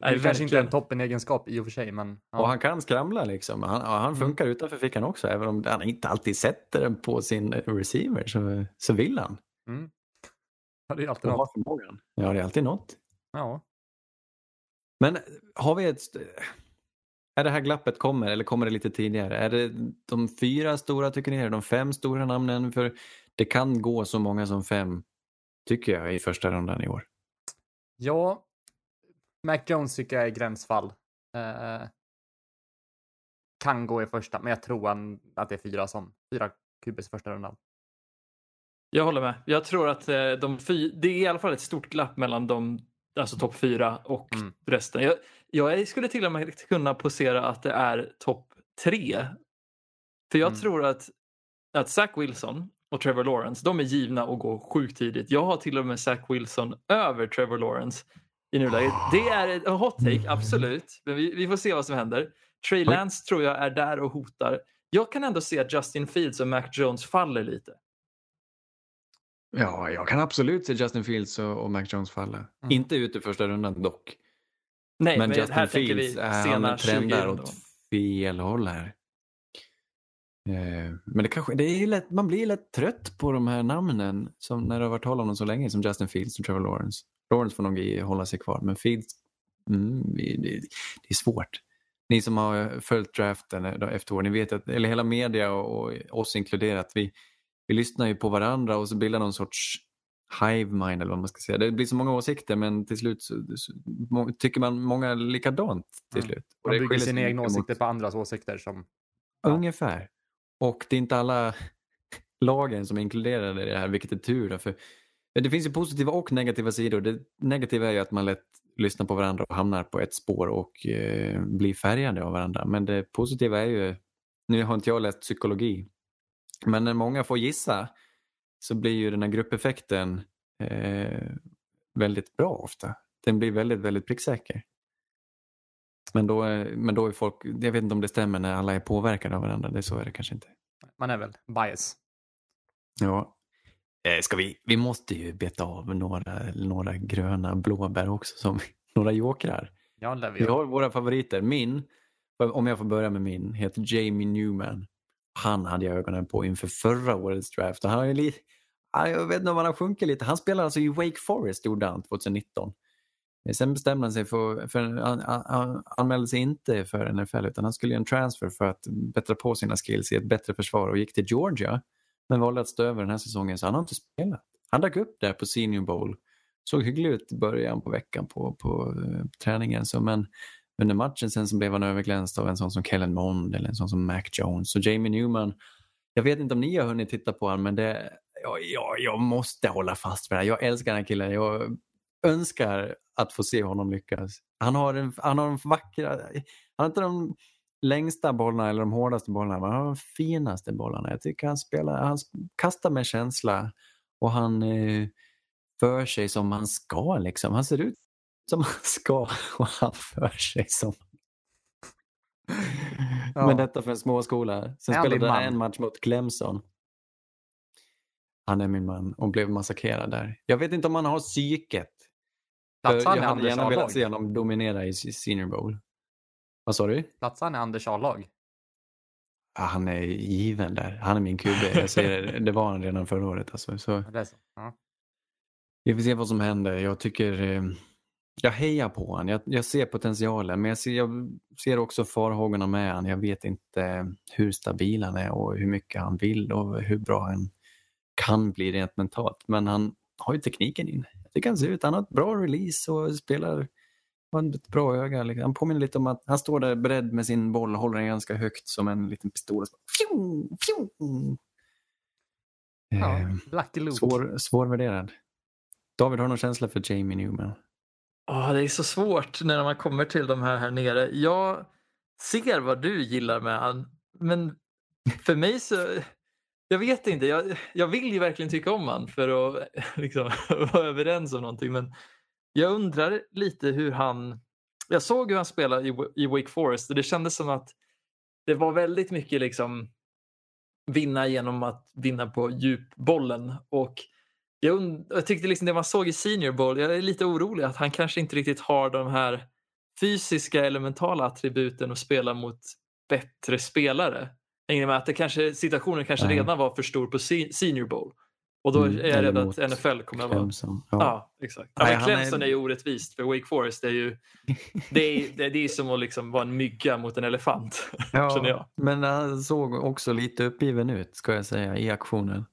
Det är
Nej,
kanske inte är en toppenegenskap i och för sig, men
Och
ja.
han kan skramla liksom. Han, han funkar utanför fickan också. Även om han inte alltid sätter den på sin receiver så, så vill han.
Mm. Ja, det är alltid
Och
något.
förmågan. Ja, det är alltid något.
Ja.
Men har vi ett... Är det här glappet kommer eller kommer det lite tidigare? Är det de fyra stora tycker ni? Är det de fem stora namnen? För det kan gå så många som fem, tycker jag, i första rundan i år.
ja, Mac Jones tycker jag är gränsfall. Eh, kan gå i första, men jag tror han, att det är fyra som fyra QBs i första rundan.
Jag håller med. Jag tror att eh, de fy, det är i alla fall ett stort glapp mellan de, alltså topp fyra och
Mm.
resten. Jag, jag skulle till och med kunna posera att det är topp tre. För jag
Mm.
tror att, att Zach Wilson och Trevor Lawrence, de är givna att gå sjukt tidigt. Jag har till och med Zach Wilson över Trevor Lawrence i nuläget. Det är en hot take, absolut. Men vi, vi får se vad som händer. Trey Lance tror jag är där och hotar. Jag kan ändå se att Justin Fields och Mac Jones faller lite.
Ja, jag kan absolut se Justin Fields och, och Mac Jones falla. Inte ut i första rundan dock.
Nej,
men
men,
Justin
här tänker vi
Fields, han
20
trendar åt fel håll här. Eh, Men det kanske, det är lätt, man blir lätt trött på de här namnen som när det har varit tal om dem så länge som Justin Fields och Trevor Lawrence. Lawrence får nog hålla sig kvar men Fields, mm, det, det är svårt. Ni som har följt draften eh, efter år, ni vet att, eller hela media och, och oss inkluderat, vi, vi lyssnar ju på varandra och så bildar någon sorts hive mind eller vad man ska säga. Det blir så många åsikter men till slut så, så, må- tycker man många likadant till
Mm.
slut. Och
Man bygger sina egna
mycket mot-
åsikter på andras åsikter som... Ja.
Ungefär. Och det är inte alla <laughs> lagen som är inkluderade i det här, vilket är tur. För det finns ju positiva och negativa sidor. Det negativa är ju att man lätt lyssnar på varandra och hamnar på ett spår och eh, blir färgade av varandra. Men det positiva är ju, nu har inte jag läst psykologi, men när många får gissa så blir ju den här gruppeffekten eh, väldigt bra ofta. Den blir väldigt, väldigt pricksäker. Men då, är- men då är folk, jag vet inte om det stämmer när alla är påverkade av varandra, det så är det kanske inte.
Man är väl bias.
Ja. Eh, Ska vi, vi måste ju beta av några, några gröna blåbär också, som <laughs> några jokrar.
Ja, det
Vi har våra favoriter. Min, om jag får börja med min, heter Jamie Newman. Han hade jag ögonen på inför förra årets draft. Och Han har ju li, ja, jag vet inte om han har sjunkit lite. Han spelade alltså i Wake Forest gjorde han 2019. Eh, Sen bestämde han sig för, för han, han, han anmälde sig inte för NFL utan han skulle göra en transfer för att bättra på sina skills i ett bättre försvar och gick till Georgia men valde att stå över den här säsongen så han har inte spelat. Han dök upp där på Senior Bowl. Såg hygglig ut i början på veckan på, på uh, träningen så men under matchen sen så blev han överglänst av en sån som Kellen Mond eller en sån som Mac Jones. Så Jamie Newman, jag vet inte om ni har hunnit titta på honom men det, jag, jag, jag måste hålla fast vid det här. Jag älskar den här killen. Jag önskar att få se honom lyckas. Han har en, han har en vackra, han har inte de längsta bollarna eller de hårdaste bollarna men han har de finaste bollarna. Jag tycker han spelar, han kastar med känsla och han eh, för sig som han ska liksom. Han ser ut som han ska <laughs> och han för sig som <laughs>
Ja.
Men detta för en småskola. Sen spelade han en match mot Clemson. Han är min man och blev massakrerad där. Jag vet inte om han har psyket. Jag hade gärna velat se honom dominera i Senior Bowl. Vad sa du?
Platsar han i Anders A-lag?
Ja, han är given där. Han är min QB. Jag säger det, <laughs> det var han redan förra året. Alltså. Så
är så. Ja.
vi får se vad som händer. Jag tycker... Eh, jag hejar på honom. Jag, jag ser potentialen. Men jag ser, jag ser också farhågorna med honom. Jag vet inte hur stabil han är och hur mycket han vill och hur bra han kan bli rent mentalt. Men han har ju tekniken in. Jag tycker han ser ut. Han har ett bra release och spelar har ett bra öga. liksom. Han påminner lite om att han står där beredd med sin boll och håller den ganska högt som en liten pistol. och så fjong, fjong.
Ja,
Eh,
Lucky Luke.
svår, svårvärderad. David, har du någon känsla för Jamie Newman?
Åh, det är så svårt när man kommer till de här här nere. Jag ser vad du gillar med han, men för mig så... Jag vet inte, jag, jag vill ju verkligen tycka om han för att <laughs> liksom, <laughs> vara överens om någonting men jag undrar lite hur han... Jag såg hur han spelade i, i Wake Forest och det kändes som att det var väldigt mycket liksom vinna genom att vinna på djupbollen och jag, und- jag tyckte liksom det man såg i Senior Bowl, jag är lite orolig att han kanske inte riktigt har de här fysiska eller mentala attributen att spela mot bättre spelare. Hänger med att det kanske, situationen kanske
Nej.
redan var för stor på se- Senior Bowl. Och då
Mm,
är jag rädd att NFL kommer att vara...
Clemson.
Ja,
Ja.
exakt. Ja, men
han är-
Clemson är... ju orättvist för Wake Forest är ju... <laughs> Det är, det är, det är som att liksom vara en mygga mot en elefant. <laughs> känner jag.
Men han såg också lite uppgiven ut ska jag säga i aktionen.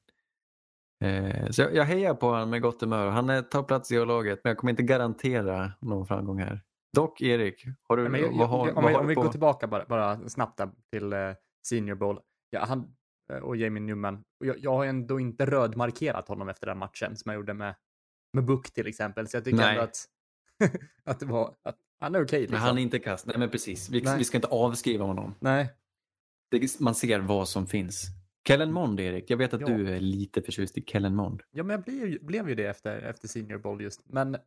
Eh, så jag, jag hejar på honom med gott humör. Han är, tar plats i A-laget men jag kommer inte garantera någon framgång här. Dock Erik, har du,
Nej, men jag,
vad har,
om,
vad
vi,
har
om
du
vi går tillbaka bara, bara snabbt där till eh, Senior Bowl. Ja, han, och Jamie Newman. Och jag, jag har ändå inte rödmarkerat honom efter den matchen som jag gjorde med, med Book till exempel. Så jag tycker
Nej.
ändå att, <laughs> att, det var, att han är okej.
Men
liksom.
han är inte kast. Nej men precis, vi,
Nej.
vi ska inte avskriva honom.
Nej,
Det, man ser vad som finns. Kellen Mond Erik, jag vet att
Ja.
du är lite förtjust i Kellen Mond.
ja, men jag blev, blev ju det efter, efter Senior Bowl just. Men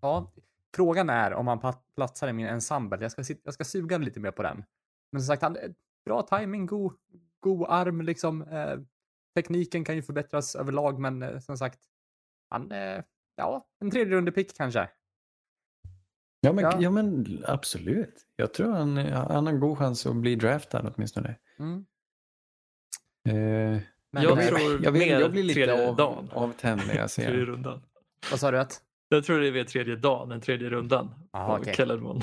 ja, frågan är om han pla- platsar i min ensemble. Jag ska, jag ska suga lite mer på den. Men som sagt, han, bra timing, god, god arm liksom. Eh, tekniken kan ju förbättras överlag, men eh, som sagt, han, eh, ja, en tredje runde pick kanske.
Ja men,
Ja.
ja. men absolut. Jag tror han, han har en god chans att bli draftad åtminstone.
Mm.
Eh,
Men,
Jag
eh,
tror
jag, vill,
mer
jag blir lite
tredje
av,
dagen.
avtänd när jag
Tredje
ser
rundan.
Vad sa du? Att?
Jag tror det är vid tredje dagen, den tredje rundan.
Aha.
Kellermon.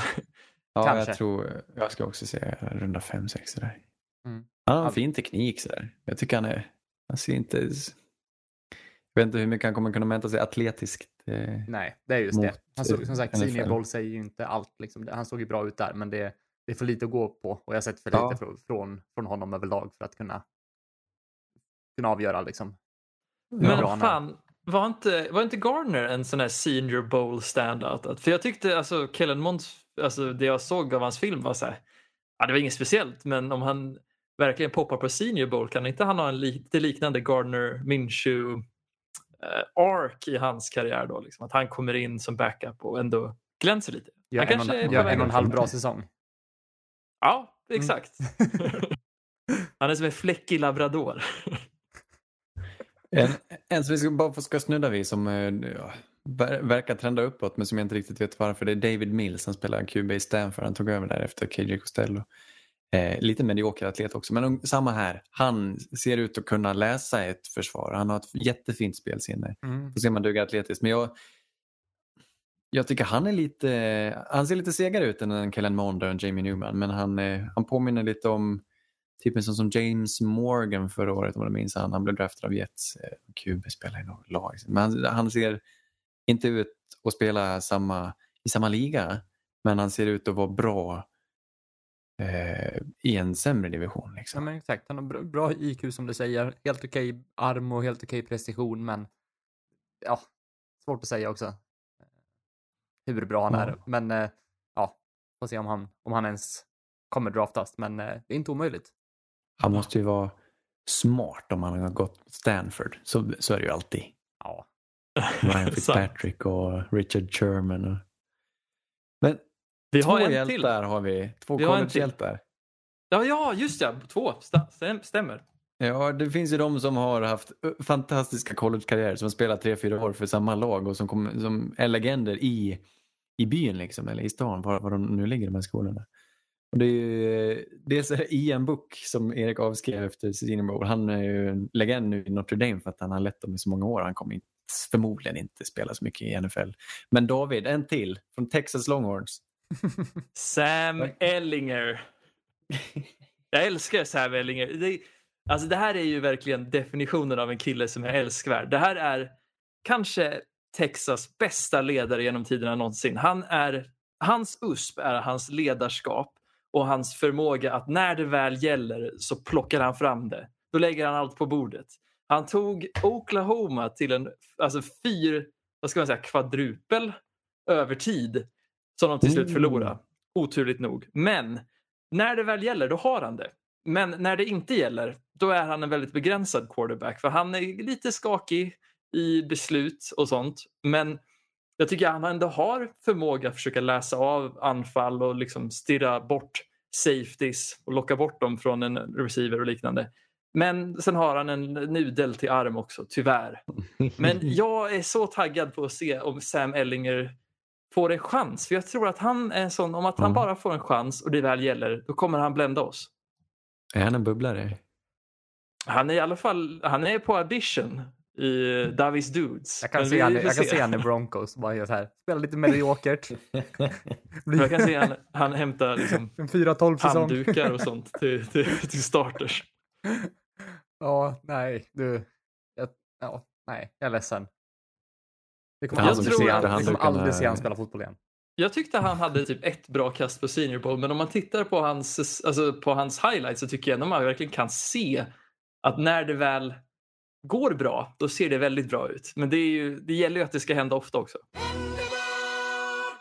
Ja,
Kanske.
jag tror, jag ska också säga runda 5-6 där.
Mm.
Han har en fin teknik sådär. Jag tycker han är, han ser inte, jag vet inte hur mycket han kommer kunna mäta sig atletiskt. Eh,
Nej, det är just det. Han såg, som sagt, Bowl säger ju inte allt. Liksom. Han såg ju bra ut där, men det, det är för lite att gå på. Och jag har sett för
Ja.
lite från, från, från honom överlag för att kunna, kunna avgöra. Liksom.
Men
bra
fan, var inte, var inte Garner en sån här senior bowl standout? För jag tyckte alltså Kellen Monds, alltså det jag såg av hans film var så här, ja det var inget speciellt men om han verkligen poppar på senior bowl kan inte han ha en lite liknande Gardner Minshew eh, arc i hans karriär då? Liksom, att han kommer in som backup och ändå glänser lite.
Gör
Han
en,
kanske är på
gör
väg
en och en halv bra säsong.
Ja,
Mm.
exakt. <laughs> han är som en fläckig labrador.
En, en som vi ska, bara ska snudda vid som eh, ja, ver- verkar trenda uppåt men som jag inte riktigt vet varför. Det är David Mills som spelar QB i Stanford. Han tog över där efter KJ Costello. Eh, lite medioker atlet också men um, samma här. Han ser ut att kunna läsa ett försvar. Han har ett jättefint spelsinne.
Mm.
Får se om han duger atletiskt. Men jag, jag tycker han är lite, han ser lite segare ut än en Kellen Mond och Jamie Newman. Men han, eh, han påminner lite om typ en sån som James Morgan förra året om du minns han. Han blev draftad av Jets. Eh, QB spelar i något lag. Men han, han ser inte ut att spela samma, i samma liga. Men han ser ut att vara bra eh, i en sämre division.
Ja,
Liksom.
men exakt. Han har bra, bra IQ som du säger. Helt okej arm och helt okej precision, men ja, svårt att säga också. Hur bra han
Ja.
är. Men eh, ja, får se om han, om han ens kommer draftas. Men eh, det är inte omöjligt.
Han måste ju vara smart om han har gått Stanford. Så, så är det ju alltid.
Ja,
Ryan. <laughs> Fitzpatrick och Richard Sherman. Och... Men
Vi
två
har en till.
hjältar har vi. Två
Vi har en till.
collegehjältar.
Ja, ja, just ja. Två. Sta- stäm- Stämmer.
Ja, det finns ju de som har haft fantastiska collegekarriärer som har spelat tre, fyra år för samma lag och som, kom, som är legender i, i byn liksom, eller i stan, var, var de nu ligger de här skolorna. Och det är ju, dels är det Ian Book som Erik avskrev efter Senior Bowl. Han är ju en legend nu i Notre Dame för att han har lett dem i så många år. Han kommer inte, förmodligen inte spela så mycket i NFL. Men David, en till från Texas Longhorns.
Sam. Ellinger. Jag älskar Sam Ellinger. Det, alltså det här är ju verkligen definitionen av en kille som är älskvärd. Det här är kanske Texas bästa ledare genom tiderna någonsin. Han är, hans USP är hans ledarskap och hans förmåga att när det väl gäller så plockar han fram det. Då lägger han allt på bordet. Han tog Oklahoma till en alltså fyr, vad ska man säga, kvadrupel övertid som de till slut
Mm.
förlorade. Oturligt nog. Men när det väl gäller, då har han det. Men när det inte gäller, då är han en väldigt begränsad quarterback. För han är lite skakig i beslut och sånt. Men jag tycker att han ändå har förmåga att försöka läsa av anfall och liksom stirra bort safeties och locka bort dem från en receiver och liknande. Men sen har han en nudel till arm också, tyvärr. Men <laughs> jag är så taggad på att se om Sam Ellinger får en chans. För jag tror att han är en sån, om att han
Ja.
bara får en chans och det väl gäller, då kommer han blända oss.
Är han en bubblare?
Han är i alla fall, han är på audition i Davis Dudes.
jag kan, se
vi
han, jag kan
se.
han i Broncos. Bara gör så här. Spela lite mediokert. <laughs>
Jag kan se han, han hämtar liksom <laughs>
En 4-12 säsong.
handdukar och sånt till, till, till starters.
Ja, nej, du. Jag, ja, nej, jag är ledsen. Vi kommer
Han
aldrig,
som
se,
sitter
han, kommer aldrig se han spela fotboll igen.
Jag tyckte han hade typ ett bra kast på Senior Bowl, men om man tittar på hans, alltså på hans highlights så tycker jag ändå man verkligen kan se att när det väl går bra, då ser det väldigt bra ut. Men det, är ju, det gäller ju att det ska hända ofta också.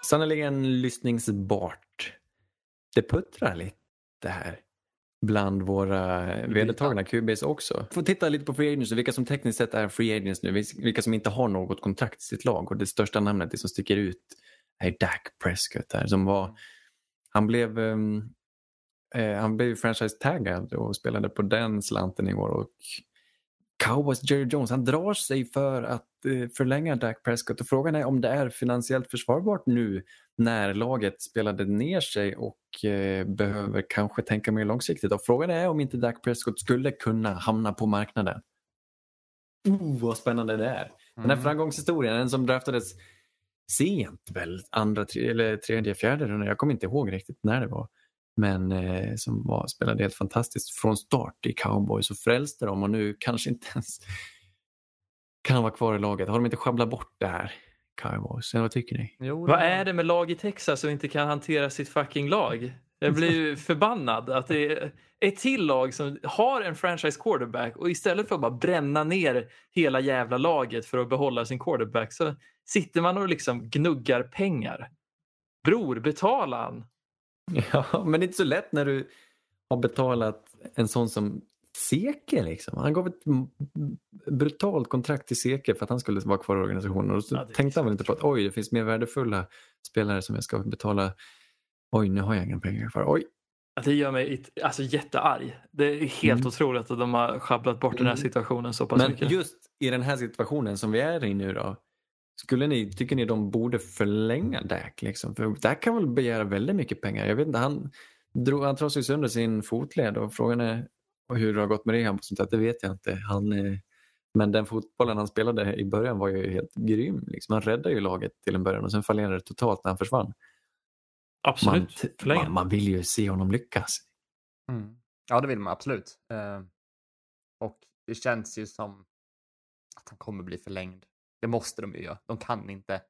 Sannerligen lyssningsbart. Det puttrar lite här bland våra vedertagna QBs också. Får titta lite på free agents och vilka som tekniskt sett är free agents nu. Vilka som inte har något kontrakt i sitt lag. Och det största namnet det som sticker ut är Dak Prescott här som var han blev um, han blev franchise-taggad och spelade på den slanten i år och Cowboys Jerry Jones han drar sig för att eh, förlänga Dak Prescott och frågan är om det är finansiellt försvarbart nu när laget spelade ner sig och eh, behöver kanske tänka mer långsiktigt. Och frågan är om inte Dak Prescott skulle kunna hamna på marknaden. Oh, vad spännande det är. Den här
Mm.
framgångshistorien, den som draftades sent väl, andra, tre, eller tredje, fjärde rundan. Jag kommer inte ihåg riktigt när det var. Men eh, som var, spelade helt fantastiskt från start i Cowboys och frälste dem och nu kanske inte ens kan vara kvar i laget. Har de inte sjabblat bort det här, Cowboys? Eller vad tycker ni?
Jo,
Vad är det med lag i Texas som inte kan hantera sitt fucking lag? Jag blir ju <laughs> förbannad att det är ett till lag som har en franchise quarterback och istället för att bara bränna ner hela jävla laget för att behålla sin quarterback så sitter man och liksom gnuggar pengar. Bror, betala han.
Ja, men det är inte så lätt när du har betalat en sån som Seke. Liksom. Han gav ett brutalt kontrakt till Seke för att han skulle vara kvar i organisationen. Och så
Ja,
tänkte han väl inte på att oj, det finns mer värdefulla spelare som jag ska betala. Oj, nu har jag inga pengar kvar. Oj,
Det gör mig alltså, jättearg. Det är helt
Mm.
otroligt att de har sjabblat bort den här
Mm.
situationen så pass
Men
mycket.
just i den här situationen som vi är i nu då. Skulle ni, tycker ni de borde förlänga Dak? Liksom? För Dak kan väl begära väldigt mycket pengar. Jag vet inte, han, drog, han trasade ju sönder sin fotled och frågan är hur det har gått med rehab och sånt där, det vet jag inte. Han, eh, men den fotbollen han spelade i början var ju helt grym. Liksom. Han räddade ju laget till en början och sen fallerade det totalt när han försvann. Man,
Absolut. Förlänga.
man, man vill ju se honom lyckas.
Mm. Ja, det vill man absolut. Eh, och det känns ju som att han kommer bli förlängd. Det måste de ju göra. De kan inte.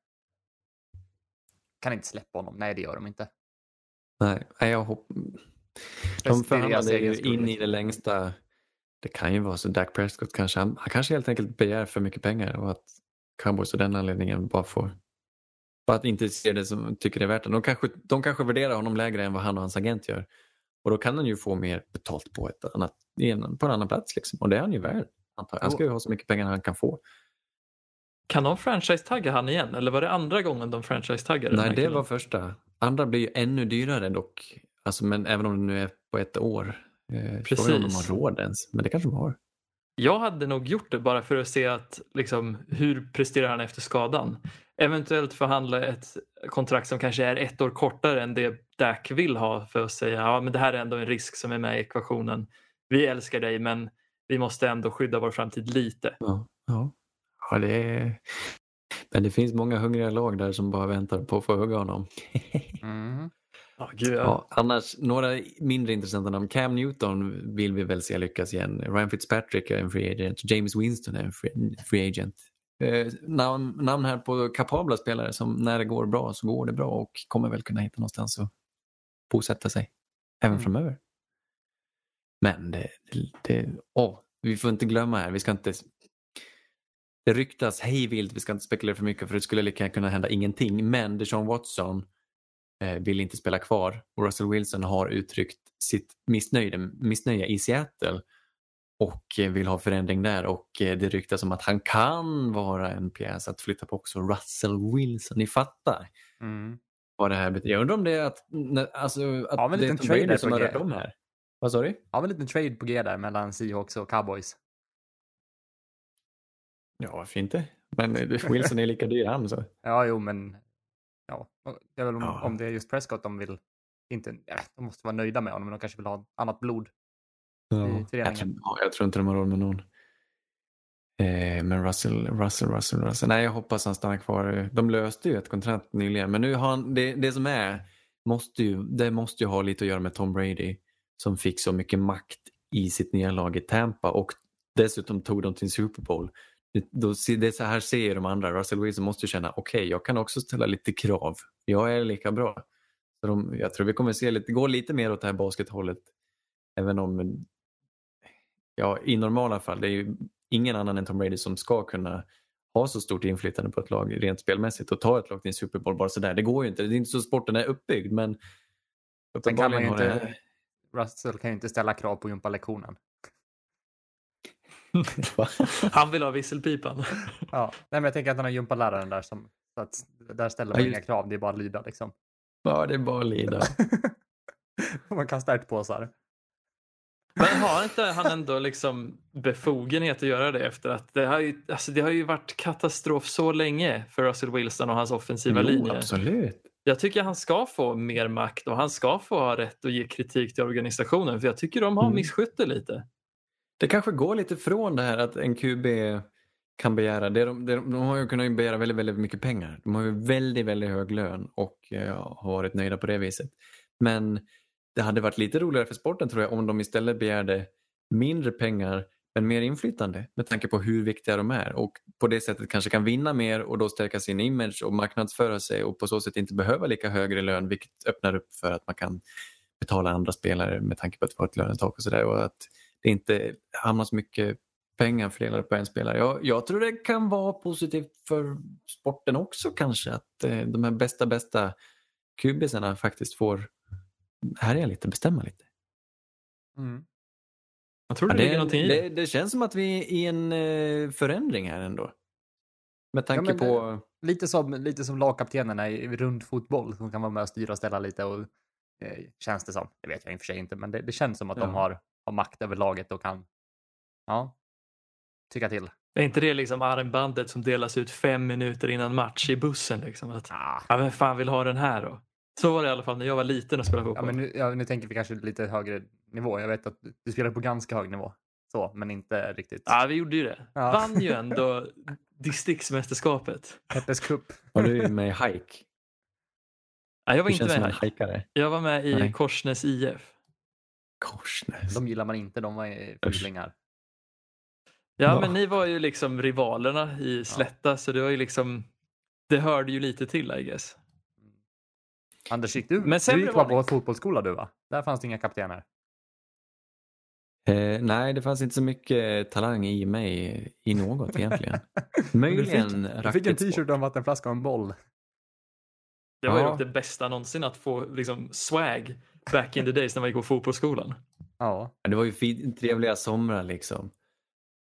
Kan inte släppa honom. Nej, det gör de inte.
Nej, jag hopp...
Det är
De förhandlade ju in i
liksom.
det längsta. Det kan ju vara så. Dak Prescott kanske, han, han kanske helt enkelt begär för mycket pengar och att Cowboys av den anledningen bara får bara att inte se det som tycker det är värt det. De kanske, de kanske värderar honom lägre än vad han och hans agent gör. Och då kan han ju få mer betalt på, ett annat, på en annan plats. Liksom. Och det är han ju värd. Antar. Han ska ju ha så mycket pengar han kan få.
Kan de franchise-tagga han igen? Eller var det andra gången de franchise-taggade
Nej, det
killen?
var första. Andra blir ju ännu dyrare dock. Alltså, men även om det nu är på ett år. Eh, Frågan är om de
Precis.
har råd ens. Men det kanske de har.
Jag hade nog gjort det bara för att se att, liksom, hur presterar han efter skadan. Eventuellt förhandla ett kontrakt som kanske är ett år kortare än det Dak vill ha för att säga ja, men det här är ändå en risk som är med i ekvationen. Vi älskar dig men vi måste ändå skydda vår framtid lite.
Ja, ja. Ja det är... Men det finns många hungriga lag där som bara väntar på att få hugga honom. <laughs>
Mm.
Ja, gud, ja.
Ja, annars, några mindre intressanta namn. Cam Newton vill vi väl se lyckas igen. Ryan Fitzpatrick är en free agent. James Winston är en free, free agent. Eh, namn, namn här på kapabla spelare som när det går bra så går det bra och kommer väl kunna hitta någonstans att bosätta sig även
Mm.
framöver. Men det, det, det åh, vi får inte glömma här, vi ska inte det ryktas hej vilt, vi ska inte spekulera för mycket för det skulle lika kunna hända ingenting. Men Deshaun Watson eh, vill inte spela kvar och Russell Wilson har uttryckt sitt missnöje, missnöje i Seattle och vill ha förändring där och eh, det ryktas om att han kan vara en pjäs att flytta på också Russell Wilson. Ni fattar
Mm.
vad det här betyder. Jag undrar om det är att, alltså, att
Ja,
det är Tom Brady som har rört om här. Vad sa du?
Ja, en liten trade på G där mellan Seahawks och Cowboys.
Ja, varför inte? Men eh, Wilson är lika dyr han så.
Ja, jo, men ja, det är väl om,
Ja.
om det är just Prescott de vill inte. Ja, de måste vara nöjda med honom, men de kanske vill ha annat blod.
Ja,
föreningen.
jag, tror, ja, jag tror inte de har råd med någon. Eh, men Russell, Russell, Russell, Russell. Nej, jag hoppas han stannar kvar. De löste ju ett kontrakt nyligen. Men nu har han, det, det som är, måste ju, det måste ju ha lite att göra med Tom Brady som fick så mycket makt i sitt nya lag i Tampa och dessutom tog dem till en Super Bowl. Det, är så här ser de andra. Russell Wilson måste känna, okej, jag kan också ställa lite krav. Jag är lika bra. Så de, jag tror vi kommer se lite, gå lite mer åt det här baskethållet. Även om, ja, i normala fall, det är ju ingen annan än Tom Brady som ska kunna ha så stort inflytande på ett lag rent spelmässigt och ta ett lag till en Super Bowl bara sådär. Det går ju inte. Det är inte så sporten är uppbyggd, men
Sen kan man inte, Russell kan ju inte ställa krav på gympalektionen.
Han vill ha visselpipan.
Ja, nej, men jag tänker att han har gympaläraren där som, så att där ställer man
Ja,
inga
just-
krav, det är bara att lyda liksom.
ja, det är bara att lida. <laughs>
man kastar ärtpåsar.
Men har inte han ändå liksom befogenhet att göra det efter att det har ju, alltså det har ju varit katastrof så länge för Russell Wilson och hans offensiva
Jo,
linje.
absolut.
Jag tycker han ska få mer makt och han ska få ha rätt att ge kritik till organisationen för jag tycker de har
Mm.
misskött det lite.
Det kanske går lite från det här att en QB kan begära, det de, det de, de har ju kunnat begära väldigt, väldigt mycket pengar. De har ju väldigt, väldigt hög lön och eh, ja, har varit nöjda på det viset. Men det hade varit lite roligare för sporten tror jag om de istället begärde mindre pengar men mer inflytande med tanke på hur viktiga de är och på det sättet kanske kan vinna mer och då stärka sin image och marknadsföra sig och på så sätt inte behöva lika högre lön vilket öppnar upp för att man kan betala andra spelare med tanke på att få ett lönetak och sådär och att det inte hamnar så mycket pengar fördelade på en spelare. Jag, jag tror det kan vara positivt för sporten också kanske att eh, de här bästa, bästa kubisarna faktiskt får härja lite, bestämma lite.
Mm.
Jag tror det,
Ja,
ligger någonting i det.
det, det känns som att vi är i en eh, förändring här ändå. Med tanke
men det-
på...
Lite som, lite som lagkaptenerna i rundfotboll som kan vara med och styra och ställa lite och eh, känns det som. Det vet jag i och för sig inte, men det, det känns som att de
Ja.
har, har makt över laget och kan ja, tycka till.
Är inte det liksom armbandet som delas ut fem minuter innan match i bussen? Liksom? Att,
Ah.
ja, vem fan vill ha den här då? Så var det i alla fall när jag var liten och spelade
Ja,
fotboll.
men nu, ja, nu tänker vi kanske lite högre nivå. Jag vet att du spelar på ganska hög nivå, så, men inte riktigt.
Ja, vi gjorde ju det.
Ja.
Vann ju <laughs> ändå distriktsmästerskapet.
Peppes Cup.
Var du med i hike?
Nej, jag var
Du
inte med.
en hajkare.
Jag var med i
Nej.
Korsnäs IF.
Korsnäs.
De gillar man inte, de var ju fulingar.
Ja,
Ja.
men ni var ju liksom rivalerna i Slätta så det var ju liksom det hörde ju lite till I guess.
Anders, gick du,
Men
du gick bara på fotbollsskola du va? Där fanns det inga kaptener.
Eh, nej, det fanns inte så mycket talang i mig i något egentligen. <laughs> Möjligen
Du fick en
racketsport.
t-shirt och en vattenflaska och en boll.
Det var ju
Ja.
dock det bästa någonsin att få liksom swag back in the days när man gick på fotbollsskolan.
Ja.
Det var ju fin, trevliga somrar liksom.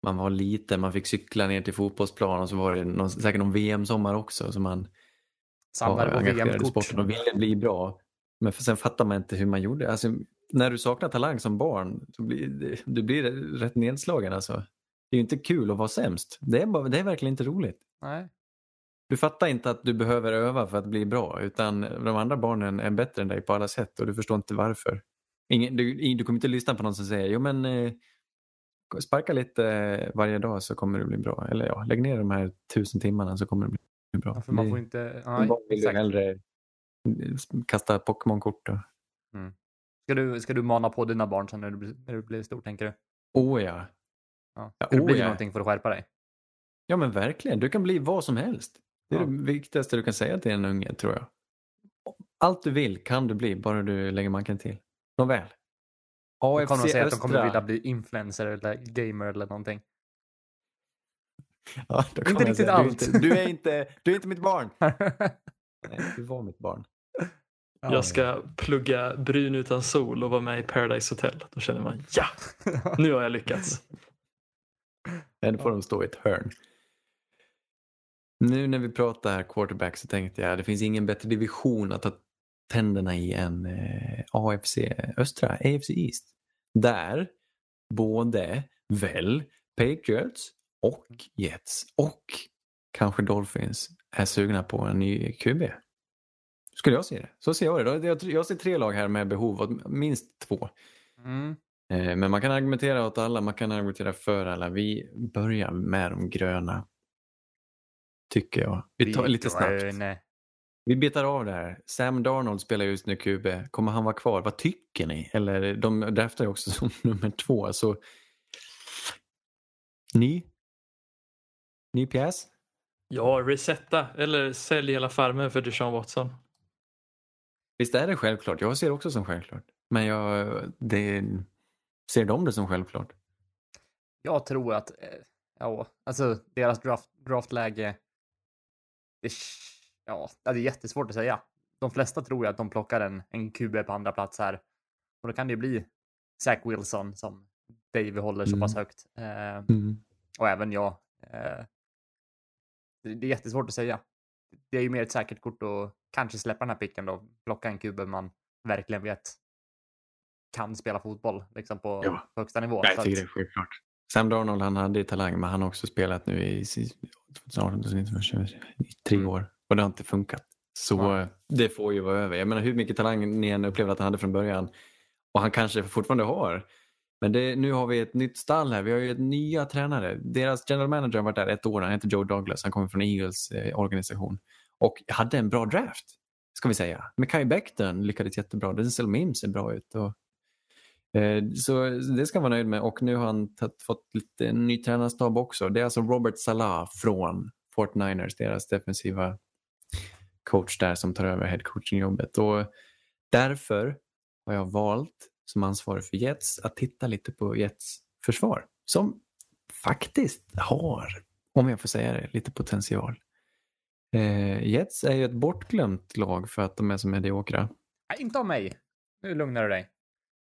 Man var liten, man fick cykla ner till fotbollsplan och så var det någon, säkert någon VM-sommar också. Så man
Samlade på
engagerad i
VM-kort.
sporten och ville bli bra. Men för sen fattar man inte hur man gjorde. Alltså, när du saknar talang som barn, så blir du blir rätt nedslagen. Alltså. Det är ju inte kul att vara sämst. Det är, bara, det är verkligen inte roligt.
Nej.
Du fattar inte att du behöver öva för att bli bra utan de andra barnen är bättre än dig på alla sätt och du förstår inte varför. Ingen, du, du kommer inte lyssna på någon som säger jo men eh, sparka lite eh, varje dag så kommer du bli bra. Eller ja, lägg ner de här tusen timmarna så kommer du bli bra.
Ja, för man får inte... Nej,
barn vill du
exakt.
hellre kasta Pokémon-kort. och-
Ska, du, ska du mana på dina barn sen när du, blir- när du blir stor, tänker du?
Åh ja.
Ja.
Ja,
Ska det
oh,
bli
ja.
någonting för att skärpa dig?
Ja men verkligen, du kan bli vad som helst. Det är
Ja.
det viktigaste du kan säga till en unge tror jag. Allt du vill kan du bli, bara du lägger manken till. Nåväl.
Då
AFC
kommer de säga att de kommer
Östra.
vilja bli influencer eller gamer eller någonting.
Ja, då
Inte riktigt
säga,
allt.
Du är, inte, du, är inte, du är inte mitt barn. <laughs> Nej, du var mitt barn.
Ja.
Jag ska plugga brun utan sol och vara med i Paradise Hotel. Då känner man ja, <laughs> nu har jag lyckats.
Den får de stå i ett hörn. Nu när vi pratar här quarterback så tänkte jag det finns ingen bättre division att ta tänderna i än eh, AFC Östra, AFC East. Där både väl Patriots och Jets och kanske Dolphins är sugna på en ny QB. Skulle jag se det. Så ser jag det. Jag- ser tre lag här med behov av minst två.
Mm.
Eh, Men man kan argumentera åt alla, man kan argumentera för alla. Vi börjar med de gröna. Tycker jag. Vi tar lite snabbt.
Gröne.
Vi betar av det här. Sam Darnold spelar just nu QB. Kommer han vara kvar? Vad tycker ni? Eller de draftar ju också <laughs> som nummer två. Så... Ni? Ny pjäs?
Ja, resetta eller sälj hela farmen för Deshaun Watson.
Visst är det självklart? Jag ser det också som självklart. Men jag det, ser de det som självklart?
Jag tror att, eh, ja, alltså deras draft, draftläge, det, ja, det är jättesvårt att säga. De flesta tror ju att de plockar en, en QB på andra plats här. Och då kan det ju bli Zach Wilson som Davy håller så pass
Mm.
högt. Eh,
Mm.
och även jag. Eh, det, det är jättesvårt att säga. Det är ju mer ett säkert kort att kanske släppa den här picken då. Plocka en QB man verkligen vet kan spela fotboll liksom på
Ja.
högsta nivå.
Jag tycker
att-
det är självklart. Sam Darnold han hade talang men han har också spelat nu i, i, 2018, 2019, i tre
Mm.
år och det har inte funkat. Så eh, det får ju vara över. Jag menar hur mycket talang ni än upplevde att han hade från början och han kanske fortfarande har. Men det, nu har vi ett nytt stall här. Vi har ju ett nya tränare. Deras general manager har varit där ett år. Han heter Joe Douglas. Han kommer från Eagles eh, organisation och hade en bra draft ska vi säga. Mekhi Becton lyckades jättebra. Denzel Mims ser bra ut. Och, Eh, så det ska man vara nöjd med och nu har han tatt, fått lite ny tränarstab också. Det är alltså Robert Salah från Fort Niners, deras defensiva coach där som tar över headcoaching-jobbet. Och därför har jag valt som ansvarig för Jets att titta lite på Jets försvar som faktiskt har, om jag får säga det, lite potential. Eh, Jets är ju ett bortglömt lag för att de är så mediokra.
Nej, inte av mig. Nu lugnar du dig.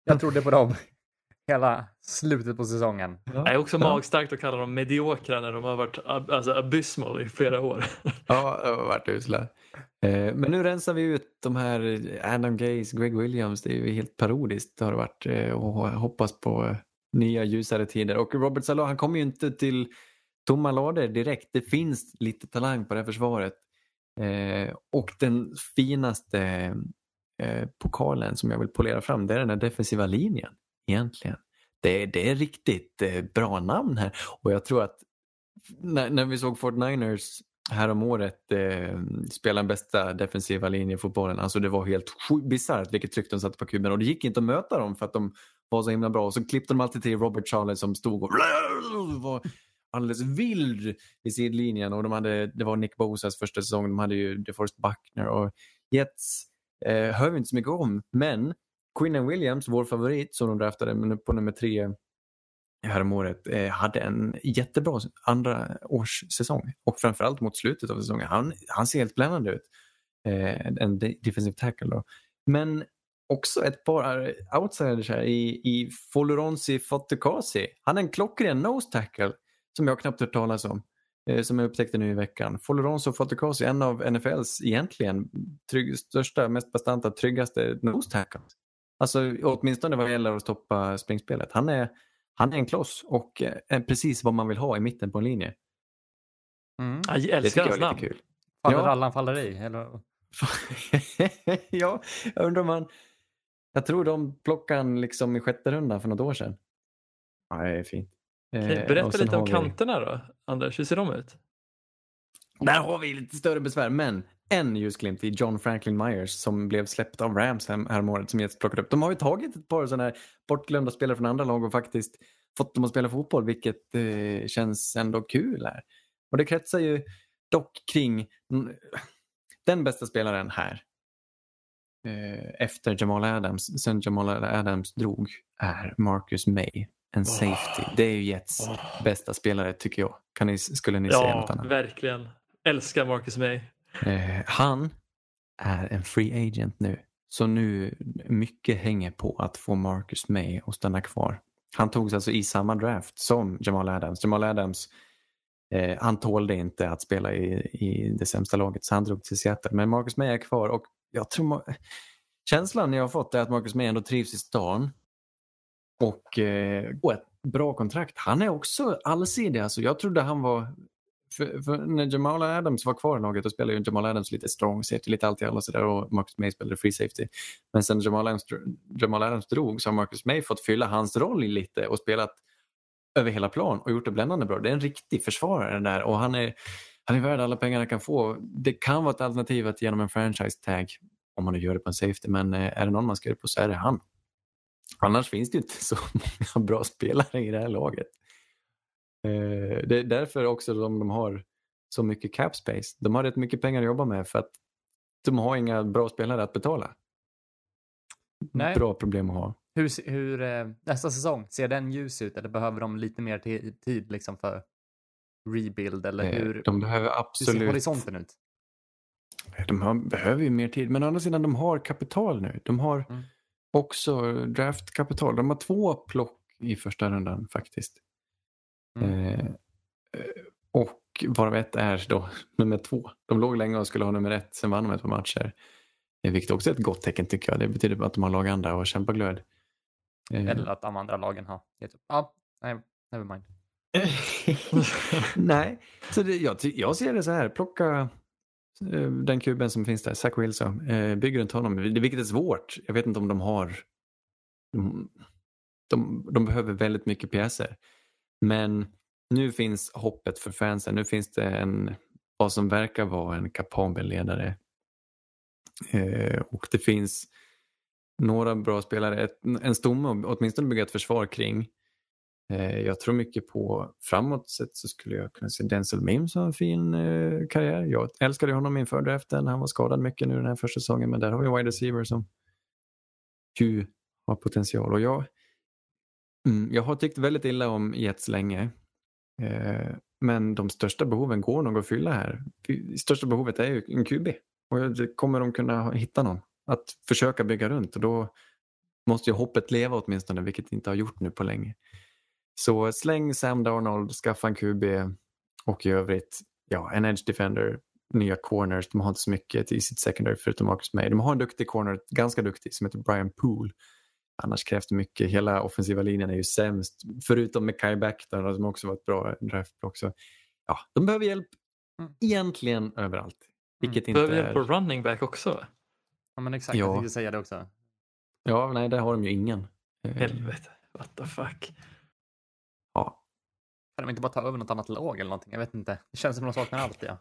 Jag trodde på dem <laughs> hela slutet på säsongen.
Det är också
Ja.
magstarkt att kalla dem mediokra när de har varit ab- alltså, abysmal i flera år. <laughs>
Ja, det har varit usla. Eh, Men nu rensar vi ut de här Adam Gaze, Greg Williams. Det är ju helt parodiskt har det varit eh, och hoppas på nya ljusare tider. Och Robert Salah, han kommer ju inte till tomma lådor direkt. Det finns lite talang på det här försvaret. Eh, Och den finaste eh, pokalen som jag vill polera fram, det är den här defensiva linjen egentligen. Det, är- det är riktigt eh, bra namn här och jag tror att när, när vi såg Fort Niners här om året eh, spela den bästa defensiva linjen i fotbollen. Alltså det var helt bisarrt vilket tryck de satte på kuben och det gick inte att möta dem för att de var så himla bra. Och så klippte de alltid till Robert Charles som stod och var alldeles vild i sidlinjen och de hade, det var Nick Bosas första säsong. De hade ju DeForest Buckner och Jets eh, hör vi inte så mycket om. Men Quinnen Williams, vår favorit som de draftade på nummer tre häromåret eh, hade en jättebra andra årssäsong och framförallt mot slutet av säsongen. Han, han ser helt bländande ut. Eh, en defensive tackle då. Men också ett par outsiders här i, i Foluronsi Fotukasi. Han är en klockren nose tackle som jag knappt hört talas om. Eh, som jag upptäckte nu i veckan. Foluronsi Fotukasi, en av NFLs egentligen trygg, största, mest bastanta, tryggaste nose tackles. Alltså åtminstone vad gäller att stoppa springspelet. Han är, han är en kloss och eh, är precis vad man vill ha i mitten på en linje.
Mm.
Jag älskar hans namn.
lite kul.
Faller
Ja.
rallan faller i? Eller? <laughs>
ja, jag undrar om man... Jag tror de plockade han liksom i sjätte rundan för något år sedan. Ja, det är fint. Eh,
Okej,
och
Berätta lite om
vi-
kanterna då, Anders. Hur ser de ut?
Där har vi lite större besvär, men en ljusglimt i John Franklin Myers som blev släppt av Rams här- häromåret som Jets plockade upp. De har ju tagit ett par sådana här bortglömda spelare från andra lag och faktiskt fått dem att spela fotboll, vilket eh, känns ändå kul här. Och det kretsar ju dock kring den bästa spelaren här. Eh, efter Jamal Adams, sen Jamal Adams drog, är Marcus May. En safety. Det är ju Jets
Åh.
bästa spelare tycker jag. Kan ni, skulle ni säga något
Ja,
annat?
verkligen. Älskar Marcus May.
Eh, han är en free agent nu. Så nu mycket hänger på att få Marcus May att stanna kvar. Han togs alltså i samma draft som Jamal Adams. Jamal Adams eh, han tålde inte att spela i, i det sämsta laget så han drog till Seattle. Men Marcus May är kvar och jag tror känslan jag har fått är att Marcus May ändå trivs i stan. Och, eh, ett bra kontrakt. Han är också allsidig. Alltså, jag trodde han var för, för när Jamal Adams var kvar i laget då spelade ju Jamal Adams lite strong safety, lite allt i alla och sådär och Marcus May spelade free safety. Men sen Jamal Adams, Jamal Adams drog så har Marcus May fått fylla hans roll lite och spelat över hela plan och gjort det bländande bra. Det är en riktig försvarare där och han är, han är värd alla pengar han kan få. Det kan vara ett alternativ att genom en franchise tag om man nu gör det på en safety men eh, är det någon man ska göra det på så är det han. Annars finns det ju inte <laughs> så många bra spelare i det här laget. Eh, det är därför också de, de har så mycket cap space. De har rätt mycket pengar att jobba med för att de har inga bra spelare att betala.
Nej.
Bra problem att ha.
Hur, hur eh, nästa säsong, ser den ljus ut eller behöver de lite mer ti- tid liksom för rebuild eller
Eh,
hur,
De behöver
hur ser
absolut...
horisonten ut?
De har, behöver ju mer tid, men å andra sidan de har kapital nu. De har
Mm.
Också draftkapital. De har två plock i första rundan faktiskt.
Mm.
Eh, eh, och varav ett är då <laughs> nummer två. De låg länge och skulle ha nummer ett, sen vann de ett par matcher. Eh, Vilket också är ett gott tecken tycker jag. Det betyder att de har laganda och kämpaglöd. Eh,
Eller att de andra lagen har gett upp? Ja, nej, never mind. <laughs>
Nej, så det, jag, jag ser det så här. Plocka Eh, den kuben som finns där, Zach Wilson. Eh, bygger runt honom. Vilket är svårt. Jag vet inte om de har... De, de, de behöver väldigt mycket pjäser. Men nu finns hoppet för fansen. Nu finns det en, vad som verkar vara en kapabel ledare. Eh, och det finns några bra spelare. Ett, en stomme att åtminstone bygga ett försvar kring. Eh, jag tror mycket på framåt sett så skulle jag kunna se Denzel Mims ha en fin eh, karriär. Jag älskade honom inför draften. Han var skadad mycket nu den här första säsongen men där har vi wide receiver som ju har potential. Och jag, mm, jag har tyckt väldigt illa om Jets länge. Eh, men de största behoven går nog att fylla här. Det största behovet är ju en QB. Och det kommer de kunna hitta någon att försöka bygga runt och då måste ju hoppet leva åtminstone, vilket det inte har gjort nu på länge. Så släng Sam Darnold, skaffa en QB och i övrigt, ja, en edge defender, nya corners. De har inte så mycket i sitt secondary förutom Marcus May. De har en duktig corner, ganska duktig, som heter Brian Poole. Annars krävs det mycket. Hela offensiva linjen är ju sämst, förutom med Kai Beck där, som också var ett bra draftblock. Så, ja, de behöver hjälp
Mm.
egentligen överallt. Vilket inte
Behöver hjälp på running back också.
Ja, men exakt.
Ja.
Jag tänkte säga det också.
Ja, nej, där har de ju ingen. Eh,
Helvete. What the fuck.
Kan de inte bara ta över något annat lag eller någonting? Jag vet inte. Det känns som de saknar allt, ja.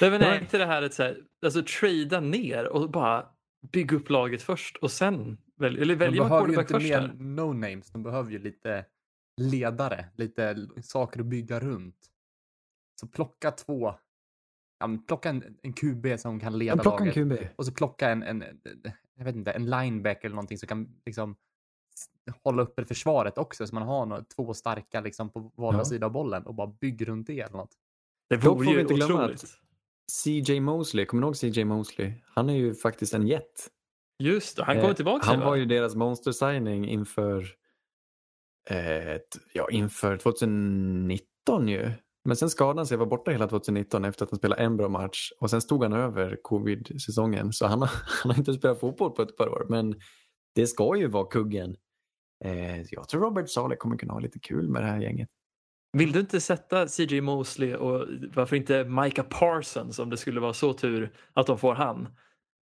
Nej, men är inte det här ett så här, alltså trada ner och bara bygga upp laget först och sen välja, eller
De
väljer man
behöver ju
quarterback
inte
först?
mer no-names. De behöver ju lite ledare, lite saker att bygga runt. Så plocka två, ja, men plocka en, en QB som kan leda laget.
QB.
Och så plocka en, en, jag vet inte, en linebacker eller någonting som kan liksom hålla uppe försvaret också. Så man har några, två starka liksom på vardera
Ja.
sida av bollen och bara bygg runt det eller något.
Det vore ju
inte glömma
otroligt.
att- CJ Mosley, kommer du ihåg CJ Mosley? Han är ju faktiskt en jet.
Just det, han kommer
Eh,
tillbaka.
Han
va?
var ju deras monster signing inför, eh, ja, inför 2019 ju. Men sen skadade han sig, var borta hela 2019 efter att han spelade en bra match. Och sen stod han över covid-säsongen. Så han har, <laughs> han har inte spelat fotboll på ett par år. Men det ska ju vara kuggen. Eh, jag tror Robert Saleh kommer kunna ha lite kul med det här gänget.
Vill du inte sätta CJ Mosley och varför inte Micah Parsons om det skulle vara så tur att de får han?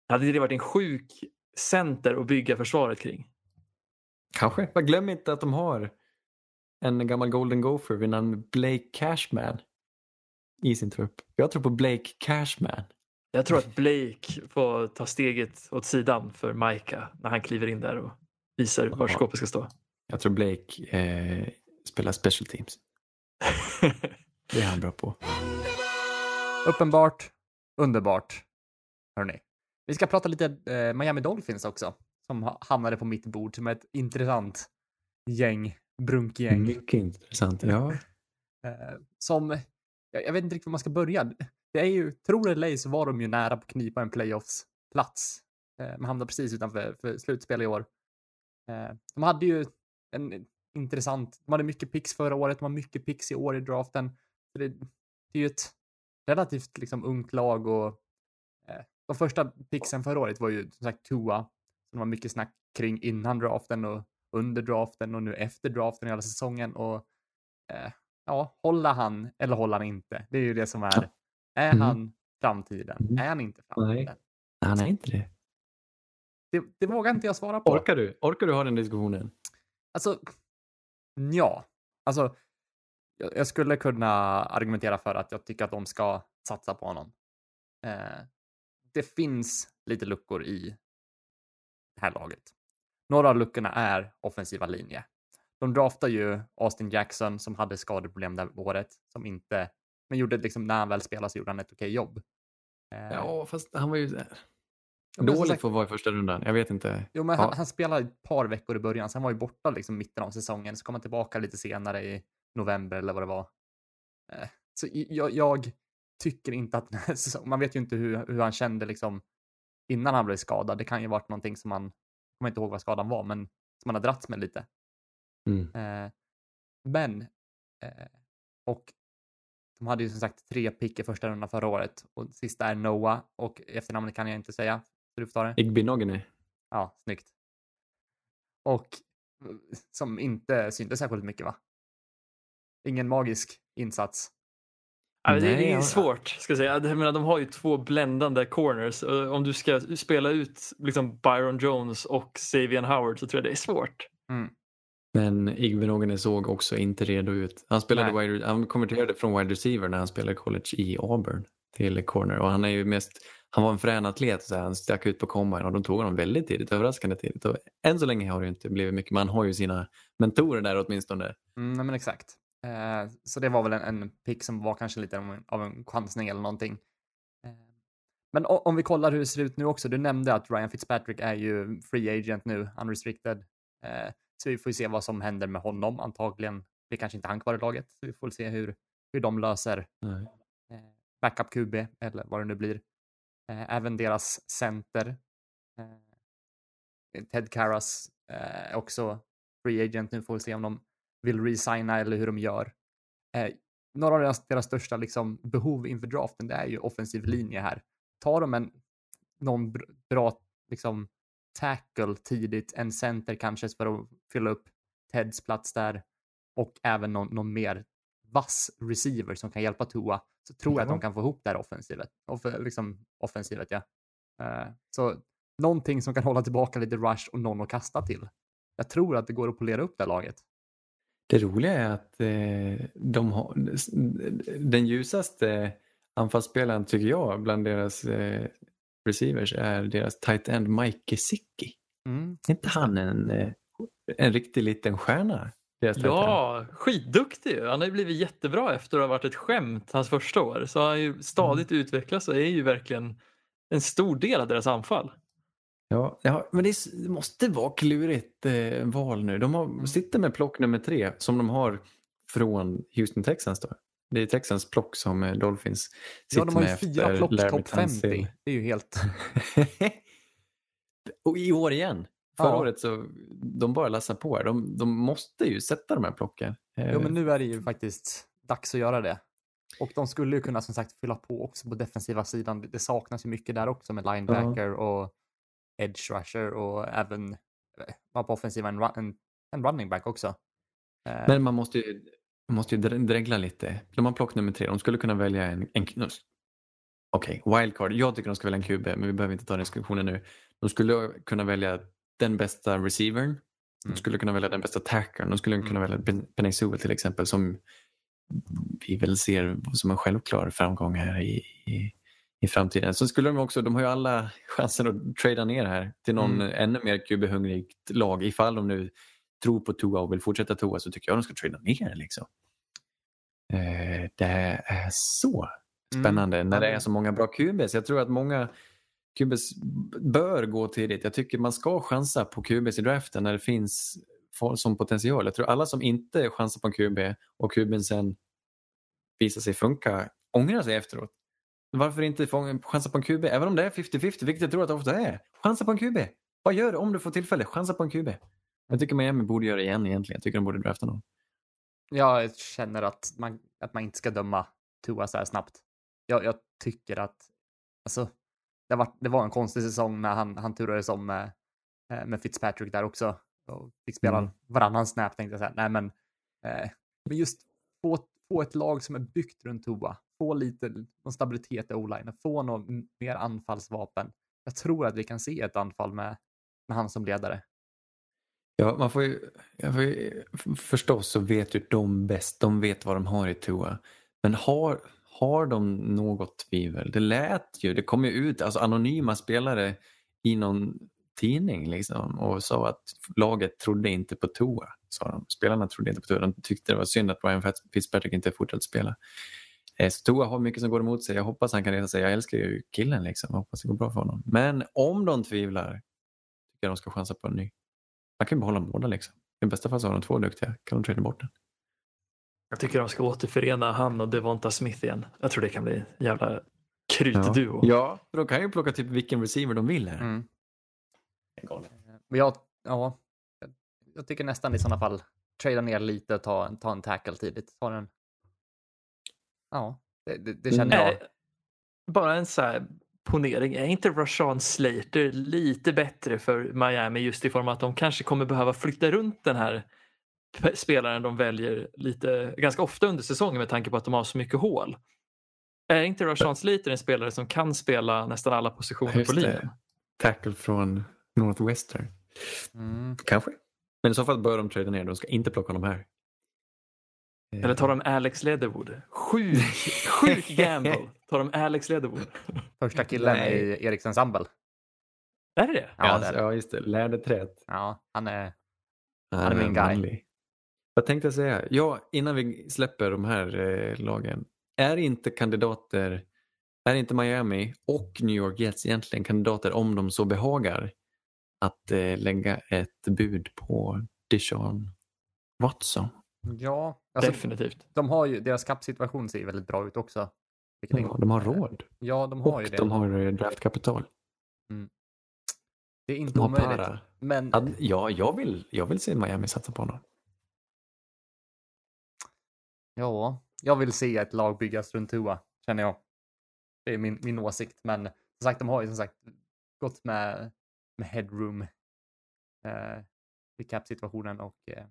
Hade det varit en sjuk center att bygga försvaret kring?
Kanske. Men glöm inte att de har en gammal Golden Gopher vid namn Blake Cashman i sin trupp. Jag tror på Blake Cashman.
Jag tror att Blake får ta steget åt sidan för Micah när han kliver in där och visar var
Ja.
skåpet ska stå.
Jag tror Blake eh, spelar special teams. <laughs> Det är han bra på.
Uppenbart, underbart. Hörrni. Vi ska prata lite eh, Miami Dolphins också. Som ha- hamnade på mitt bord som ett intressant gäng, brunkgäng.
Mycket intressant. Ja. <laughs>
Eh, som, jag, jag vet inte riktigt var man ska börja. Det är ju, tror eller ej så var de ju nära på att knipa en playoffs-plats. Eh, man hamnade precis utanför för slutspel i år. Eh, de hade ju en intressant, de hade mycket picks förra året, de har mycket picks i år i draften. Så det, det är ju ett relativt liksom ungt lag och eh, de första picksen förra året var ju som sagt Tua. Som det var mycket snack kring innan draften och under draften och nu efter draften i hela säsongen. Och eh, ja, hålla han eller hålla han inte? Det är ju det som är. Är
Mm.
han framtiden?
Mm.
Är han inte framtiden?
Nej. Han är inte det.
Det, det vågar inte jag svara på.
Orkar du? Orkar du ha den diskussionen?
Alltså, ja. Alltså, jag, jag skulle kunna argumentera för att jag tycker att de ska satsa på honom. Eh, det finns lite luckor i det här laget. Några av luckorna är offensiva linje. de draftar ju Austin Jackson som hade skadeproblem det året, som inte, men gjorde liksom, när han väl spelade så gjorde han ett okej jobb. Eh,
Ja, fast han var ju så här-
men som
dålig
sagt-
för att vara i första rundan. Jag vet inte.
Jo, men
Ja.
han, han spelade ett par veckor i början, sen var ju borta liksom mitten av säsongen, så kom han tillbaka lite senare i november eller vad det var. Eh, Så jag, jag tycker inte att den här <laughs> säsongen, man vet ju inte hur, hur han kände liksom innan han blev skadad. Det kan ju varit någonting som man, jag kommer inte ihåg vad skadan var, men som man har dragits med lite.
Mm.
Eh, men, eh, och de hade ju som sagt tre pick i första rundan förra året och sista är Noah och efternamnet kan jag inte säga. Så du får ta det.
Igbinogany.
Ja, snyggt. Och eh, som inte syntes särskilt mycket va? Ingen magisk insats.
Ja, men det,
Nej,
det är svårt. Ska jag, säga. Jag menar, de har ju två bländande corners. Om du ska spela ut liksom Byron Jones och Savian Howard så tror jag det är svårt.
Men Igbinogany såg också inte redo ut. Han, spelade
Nej.
wide, han konverterade från wide receiver när han spelade college i Auburn till corner. Och han är ju mest, han var en frän atlet. Så han stack ut på combine och de tog honom väldigt tidigt, överraskande tidigt. Och än så länge har det inte blivit mycket, men han har ju sina mentorer där åtminstone.
Mm, men exakt. Eh, så det var väl en, en pick som var kanske lite av en, av en chansning eller någonting. Eh, men o- om vi kollar hur det ser ut nu också. Du nämnde att Ryan Fitzpatrick är ju free agent nu, unrestricted. Eh, så vi får ju se vad som händer med honom. Antagligen blir kanske inte han kvar i laget. Så vi får se hur, hur de löser
Nej.
eh, backup QB eller vad det nu blir. Eh, även deras center. Eh, Ted Karras eh, är också free agent nu. Får vi se om de vill resigna eller hur de gör. Eh, några av deras, deras största liksom, behov inför draften det är ju offensiv linje här. Tar de en, någon br- bra liksom, tackle tidigt, en center kanske för att fylla upp Teds plats där och även någon, någon mer vass receiver som kan hjälpa Tua så tror jag att de kan få ihop det här offensivet. Off, liksom offensivet, ja. Eh, så någonting som kan hålla tillbaka lite rush och någon att kasta till. Jag tror att det går att polera upp det här laget.
Det roliga är att eh, de har, den ljusaste anfallsspelaren tycker jag bland deras eh, receivers är deras tight end Mike Gesicki.
Mm.
Inte han en, eh, en riktig liten stjärna?
Ja, skitduktig ju. Han har ju blivit jättebra efter att ha varit ett skämt hans första år. Så har han ju stadigt utvecklats och är ju verkligen en stor del av deras anfall.
Ja, ja, men det, är, det måste vara klurigt eh, val nu. De har, sitter med plock nummer tre som de har från Houston Texans. Då. Det är Texans plock som eh, Dolphins sitter
Ja, de har ju
med
fyra plock topp 50.
Tunsil.
Det är ju helt... <laughs>
Och i år igen. Förra
Ja.
året så de bara lassar på. De, de måste ju sätta de här plocken. Eh,
Jo, men nu är det ju faktiskt dags att göra det. Och de skulle ju kunna som sagt fylla på också på defensiva sidan. Det- saknas ju mycket där också med linebacker och edge rusher och även eh, på offensiva en, en, en running back också. Eh,
Men man måste ju, man måste ju dregla lite. De har plock nummer tre. De skulle kunna välja en... en Okej, wildcard. Jag tycker de ska välja en QB, men vi behöver inte ta den diskussionen nu. De skulle kunna välja den bästa receivern. De
Mm.
skulle kunna välja den bästa tackern. De skulle kunna
Mm.
välja Penei Sewell till exempel som vi väl ser som en självklar framgång här i, i, i framtiden. Så skulle de också, de har ju alla chanser att trada ner här till någon
Mm.
ännu mer QB-hungrigt lag ifall de nu tror på Tua och vill fortsätta Tua så tycker jag de ska trada ner. Liksom. Eh, det är så spännande när det är så många bra QBs. Jag tror att många QBs bör gå tidigt. Jag tycker man ska chansa på QBs i draften när det finns som potential. Jag tror alla som inte chansar på en QB och QBn sen visar sig funka ångrar sig efteråt. Varför inte chansa på en QB? Även om det är 50-50, vilket jag tror att det ofta är. Chansa på en QB. Vad gör du om du får tillfälle? Chansa på en QB. Jag tycker Miami borde göra det igen egentligen. Jag tycker de borde drafta någon.
Jag känner att man, att man inte ska döma Tua så här snabbt. Jag, jag tycker att, alltså, det var, det var en konstig säsong när han, han turades om med, eh, med Fitzpatrick där också. Och fick spela
Mm.
varannan snap tänkte jag säga. Nej men, eh, men just få, få ett lag som är byggt runt Tua. Få lite någon stabilitet i o-line. Få någon m- mer anfallsvapen. Jag tror att vi kan se ett anfall med, med han som ledare.
Ja, man får ju, jag får ju, förstås så vet ju de bäst. De vet vad de har i Tua. Men har, har de något tvivel? Det lät ju, det kom ju ut, alltså anonyma spelare i någon tidning liksom, och sa att laget trodde inte på Tua. Sa de. Spelarna trodde inte på Tua. De tyckte det var synd att Ryan Fitzpatrick inte fortsatte spela. Eh, så Tua har mycket som går emot sig. Jag hoppas han kan resa sig. Jag älskar ju killen. Liksom. Jag hoppas det går bra för honom. Men om de tvivlar tycker jag de ska chansa på en ny. Man kan ju behålla båda. Liksom. I bästa fall så har de två duktiga. Kan de trada bort den?
Jag tycker de ska återförena han och Devonta Smith igen. Jag tror det kan bli en jävla krutduo.
Ja, för de kan ju plocka typ vilken receiver de vill här.
Mm. Men jag, ja, jag- tycker nästan i sådana fall trada ner lite och ta, ta en tackle tidigt. Ta den. Ja, det, det, det känner jag.
Eh, Bara en så här ponering. Är inte Rashawn Slater lite bättre för Miami just i form av att de kanske kommer behöva flytta runt den här spelaren de väljer lite ganska ofta under säsongen med tanke på att de har så mycket hål. Är inte Rashawn Slater en spelare som kan spela nästan alla positioner
Just
på
det.
linjen?
Tackle från Northwestern.
Mm.
Kanske. Men i så fall bör de trada ner. De ska inte plocka honom här.
Eller tar de Alex Leatherwood? Sjuk, <laughs> sjuk gamble. Tar de Alex Leatherwood?
Första killen
Nej.
i Eriks ensemble.
Är det det?
Ja,
Ja,
det är det.
ja just det. Lärde träet.
Ja, han är...
Han
är min guy.
manlig. Vad tänkte jag säga? Ja, innan vi släpper de här eh, lagen. Är inte kandidater, är inte Miami och New York Jets egentligen kandidater om de så behagar att eh, lägga ett bud på Deshaun Watson?
Ja, alltså,
Definitivt.
de har ju, deras kappsituation ser ju väldigt bra ut också.
Ja,
är-
de har råd
Ja, de har
och
ju det.
de har eh, draftkapital.
Det är inte
De
omöjligt. Men
Ja, Ja, jag vill, jag vill se Miami satsa på honom.
Ja, jag vill se ett lag byggas runt Tua, känner jag. Det är min, min åsikt. Men som sagt, de har ju som sagt gått med, med headroom eh, i cap-situationen och eh,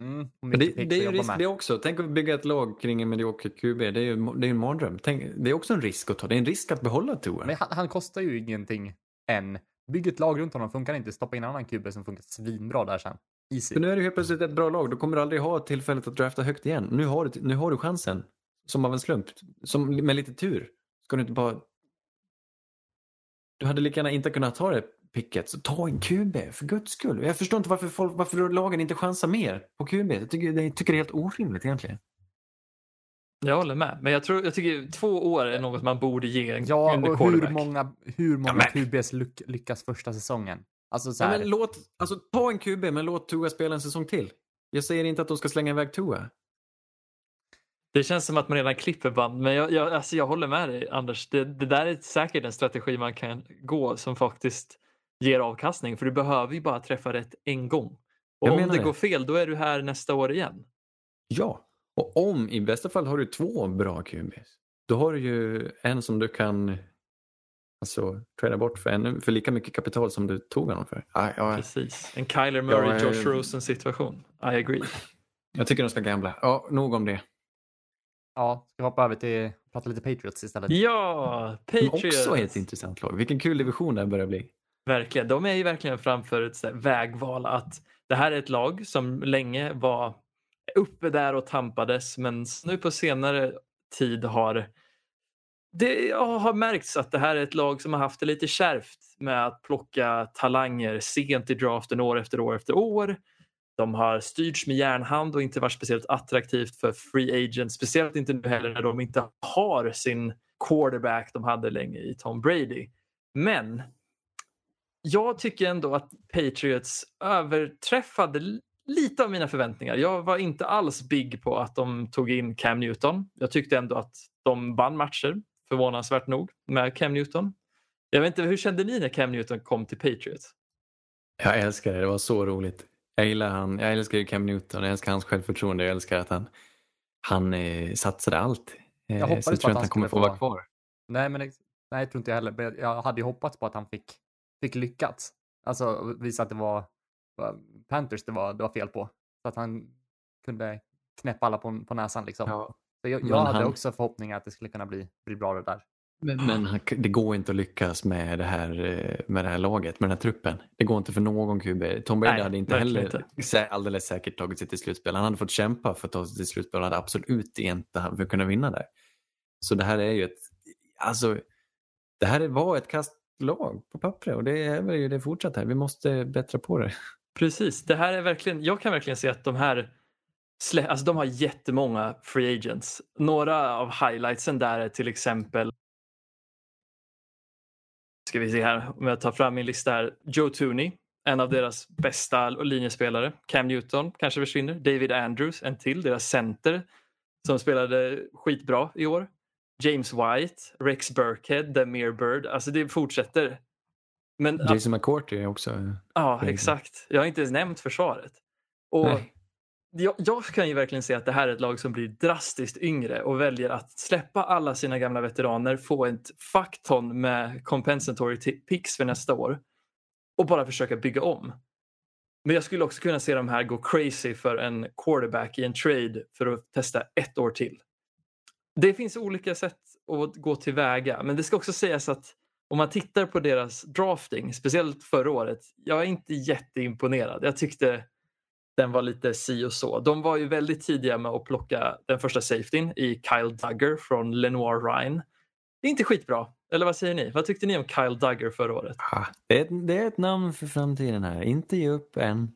mm,
det, det är ju risk
med.
det också. Tänk att bygga ett lag kring en medioker QB. Det är ju det är en mardröm. Tänk, det är också en risk att ta. Det är en risk att behålla Tua.
Men han, han kostar ju ingenting än. Bygg ett lag runt honom, funkar inte. Stoppa in en annan QB som funkar svinbra där sen. Easy.
För nu är det helt plötsligt ett bra lag. Du kommer aldrig ha tillfället att drafta högt igen. Nu har du, nu har du chansen. Som av en slump. Som, med lite tur. Ska du inte bara... Du hade lika gärna inte kunnat ta det picket. Så ta en QB, för guds skull. Jag förstår inte varför, folk, varför lagen inte chansar mer på QB. Jag tycker, jag tycker det är helt orimligt egentligen.
Jag håller med. Men jag, tror, jag tycker två år är något man borde ge en
Ja, och hur många, hur många
men-
QBs lyck, lyckas första säsongen? Alltså så
Ja,
här,
men låt, alltså, ta en QB, men låt Tua spela en säsong till. Jag säger inte att de ska slänga iväg Tua.
Det känns som att man redan klipper band, men jag, jag, alltså jag håller med dig Anders. Det, det där är säkert en strategi man kan gå som faktiskt ger avkastning, för du behöver ju bara träffa rätt en gång. Och
Jag
om
menar
det
det.
går fel, då är du här nästa år igen.
Ja, och om i bästa fall har du två bra QBs. Då har du ju en som du kan alltså, trada bort för, ännu, för lika mycket kapital som du tog honom för. Ja, ja,
Precis. En Kyler Murray,
Ja,
Josh Rosen situation. I agree.
jag tycker de ska gambla. Ja, nog om det.
ja, ska vi hoppa över till prata lite Patriots istället?
Ja,
Men
Patriots.
också ett intressant lag. Vilken kul division det här börjar bli.
Verkligen. De är ju verkligen framför ett så här vägval att det här är ett lag som länge var uppe där och tampades men nu på senare tid har det har märkts att det här är ett lag som har haft det lite kärvt med att plocka talanger sent i draften år efter år efter år. De har styrts med järnhand och inte varit speciellt attraktivt för free agents. Speciellt inte nu heller när de inte har sin quarterback de hade länge i Tom Brady. Men jag tycker ändå att Patriots överträffade lite av mina förväntningar. Jag var inte alls big på att de tog in Cam Newton. Jag tyckte ändå att de vann matcher, förvånansvärt nog, med Cam Newton. Jag vet inte, hur kände ni när Cam Newton kom till Patriots?
Jag älskar det. Det var så roligt. Jag gillar han. Jag älskar Cam Newton. Jag älskar hans självförtroende. Jag älskar att han, han eh, satsade allt. Eh,
Jag hoppades
så
på
jag tror
att
att
han
han kommer få vara kvar.
Nej, men nej, jag tror inte jag heller. Jag hade ju hoppats på att han fick, fick lyckats. Alltså visa att det var, var Panthers det var, det var fel på. Så att han kunde knäppa alla på, på näsan liksom.
Ja.
Så jag jag hade
han-
också förhoppningar att det skulle kunna bli, bli bra det där.
Men, men han, det går inte att lyckas med det, här, eh, med det här laget, med den här truppen. Det går inte för någon QB. Tom Brady
Nej,
hade inte heller sä- alldeles säkert tagit sig till slutspel. Han hade fått kämpa för att ta sig till slutspel och hade absolut inte för att kunna vinna där. Så det här är ju ett... Alltså, det här var ett kast lag på pappret och det är väl ju det fortsatt här. Vi måste bättra på det.
Precis, det här är verkligen, jag kan verkligen se att de här slä, alltså de har jättemånga free agents. Några av highlightsen där är till exempel ska vi se här om jag tar fram min lista här. Joe Tooney, en av deras bästa linjespelare. Cam Newton kanske försvinner. David Andrews, en till, deras center som spelade skitbra i år. James White, Rex Burkhead, Demir Bird. Alltså det fortsätter. Men,
Jason McCourty är också...
Ja, exakt. Jag har inte ens nämnt försvaret. Och jag, jag, kan ju verkligen se att det här är ett lag som blir drastiskt yngre och väljer att släppa alla sina gamla veteraner, få ett fuckton med compensatory picks för nästa år och bara försöka bygga om. Men jag skulle också kunna se de här gå crazy för en quarterback i en trade för att testa ett år till. Det finns olika sätt att gå tillväga, men det ska också sägas att om man tittar på deras drafting, speciellt förra året, jag är inte jätteimponerad. Jag tyckte den var lite si och så. De var ju väldigt tidiga med att plocka den första safetyn i Kyle Duggar från Lenoir Ryan. Det är inte skitbra. Eller vad säger ni? Vad tyckte ni om Kyle Duggar förra året?
Ah, det, är, det är ett namn för framtiden här. Inte ge upp än.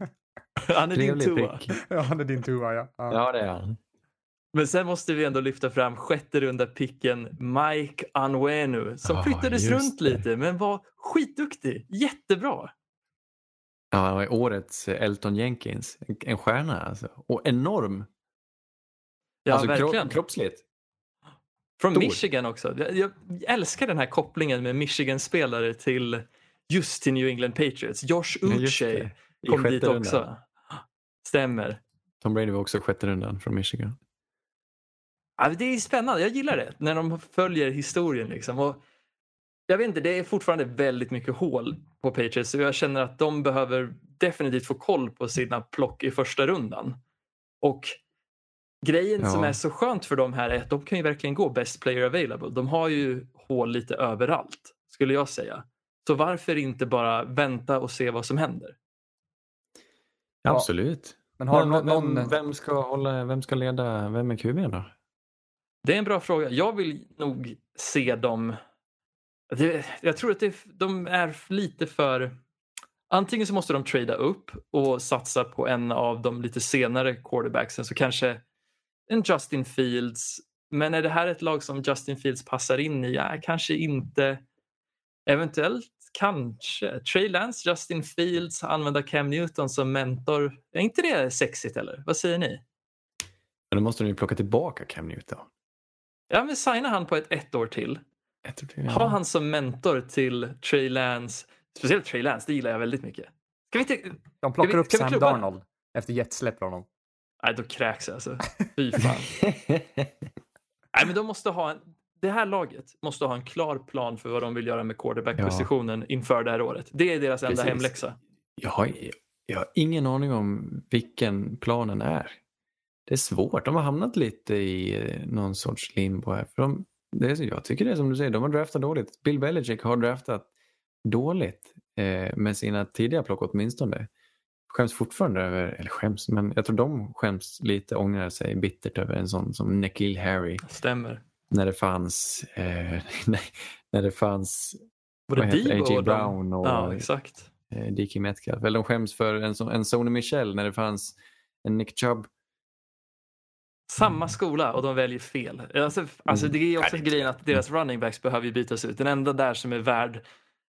<laughs>
han är din tua. <laughs>
Ja, han är din tua, ja.
Ja, ja det är han.
Men sen måste vi ändå lyfta fram sjätte runda picken Mike Anwenu som oh, flyttades runt det. lite men var skitduktig. Jättebra.
Ja, årets Elton Jenkins. En stjärna alltså. Och enorm.
Ja, alltså, verkligen.
kroppsligt.
Från Stor. Michigan också. Jag, jag, älskar den här kopplingen med Michigan-spelare till just till New England Patriots. Josh Uche ja, kom dit också. Rundan. Stämmer.
Tom Brady var också sjätte rundan från Michigan.
Ja, det är spännande. Jag gillar det när de följer historien. Liksom. Och jag vet inte, det är fortfarande väldigt mycket hål på Patriots och jag känner att de behöver definitivt få koll på sina plock i första rundan. Och grejen ja. som är så skönt för dem här är att de kan ju verkligen gå best player available. De har ju hål lite överallt skulle jag säga. Så varför inte bara vänta och se vad som händer?
Ja, Absolut. Men, har Men någon... vem, vem, ska hålla, vem ska leda, vem är QB då?
Det är en bra fråga. Jag vill nog se dem det, jag tror att det, de är lite för... Antingen så måste de trada upp och satsa på en av de lite senare quarterbacksen, så kanske en Justin Fields. Men är det här ett lag som Justin Fields passar in i? Ja, kanske inte. Eventuellt kanske. Trey Lance, Justin Fields, använda Cam Newton som mentor. Är inte det sexigt eller? Vad säger ni?
Men då måste de ju plocka tillbaka Cam Newton.
Ja, men signa han på ett ett år till. Ha han som mentor till Trey Lance. Speciellt Trey Lance, det gillar jag väldigt mycket. Ska vi inte,
De plockar vi, upp Sam Darnold efter Jets släpper honom.
Nej, då kräks jag alltså. <laughs> Fy fan. Nej, men de måste ha en, det här laget måste ha en klar plan för vad de vill göra med quarterback-positionen ja. inför det här året. Det är deras enda Precis. hemläxa.
Jag har, jag har ingen aning om vilken planen är. Det är svårt. De har hamnat lite i eh, någon sorts limbo här. För de, det är, jag tycker det är som du säger, de har draftat dåligt. Bill Belichick har draftat dåligt eh, med sina tidiga plock åtminstone. Skäms fortfarande över, eller skäms, men jag tror de skäms lite, ångrar sig bittert över en sån som Nikhil Harry.
Stämmer.
När det fanns, eh, <laughs> när det fanns
Både
A.J. Brown och
ja, exakt.
Eh, DK Metcalf. Eller de skäms för en, en Sony Michel när det fanns en Nick Chubb
samma mm. skola och de väljer fel. Alltså, alltså det är också mm. grejen att deras running backs behöver bytas ut. Den enda där som är värd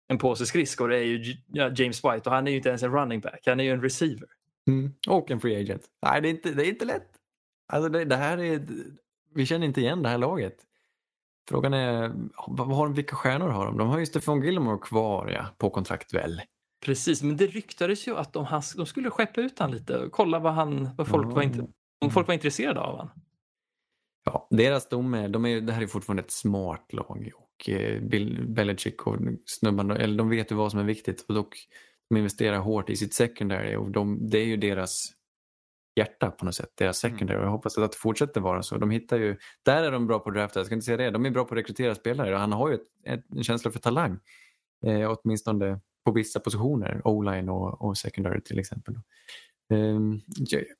en påse skridskor är ju James White och han är ju inte ens en running back. Han är ju en receiver.
Mm. Och en free agent. Nej, det är inte, det är inte lätt. Alltså det, det, här är, vi känner inte igen det här laget. Frågan är, vad har de, vilka stjärnor har de? De har ju Stefan Gilmore kvar ja, på kontrakt väl.
Precis, men det ryktades ju att de, de skulle skeppa ut han lite och kolla vad, han, vad folk mm. var inte om folk var intresserade av honom.
Ja, deras dom är, de är, det här är fortfarande ett smart lag och eh, Bill Belichick och snubbarna, eller de vet ju vad som är viktigt och dock de investerar hårt i sitt secondary och de, det är ju deras hjärta på något sätt, deras mm. secondary. Mm. Jag hoppas att det fortsätter vara så. De hittar ju, där är de bra på att drafta, jag ska inte säga det, de är bra på att rekrytera spelare och han har ju ett, ett, en känsla för talang. Eh, åtminstone på vissa positioner, o-line och, och secondary till exempel. Um,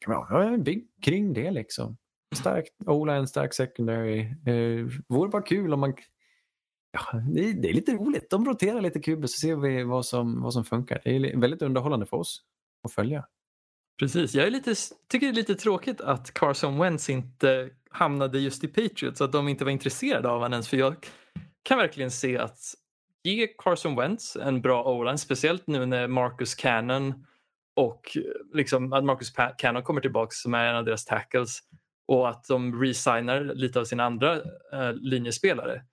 ja, bygg kring det liksom. Stark Ola, en stark secondary. Uh, vore bara kul om man ja, det, är, det är lite roligt. De roterar lite kuber så ser vi vad som, vad som funkar. Det är väldigt underhållande för oss att följa.
Precis. Jag är lite, tycker det är lite tråkigt att Carson Wentz inte hamnade just i Patriots. Att de inte var intresserade av honom ens. För jag kan verkligen se att ge Carson Wentz en bra o speciellt nu när Marcus Cannon och liksom att Marcus Cannon kommer tillbaka som är en av deras tackles och att de resignar lite av sina andra eh, linjespelare.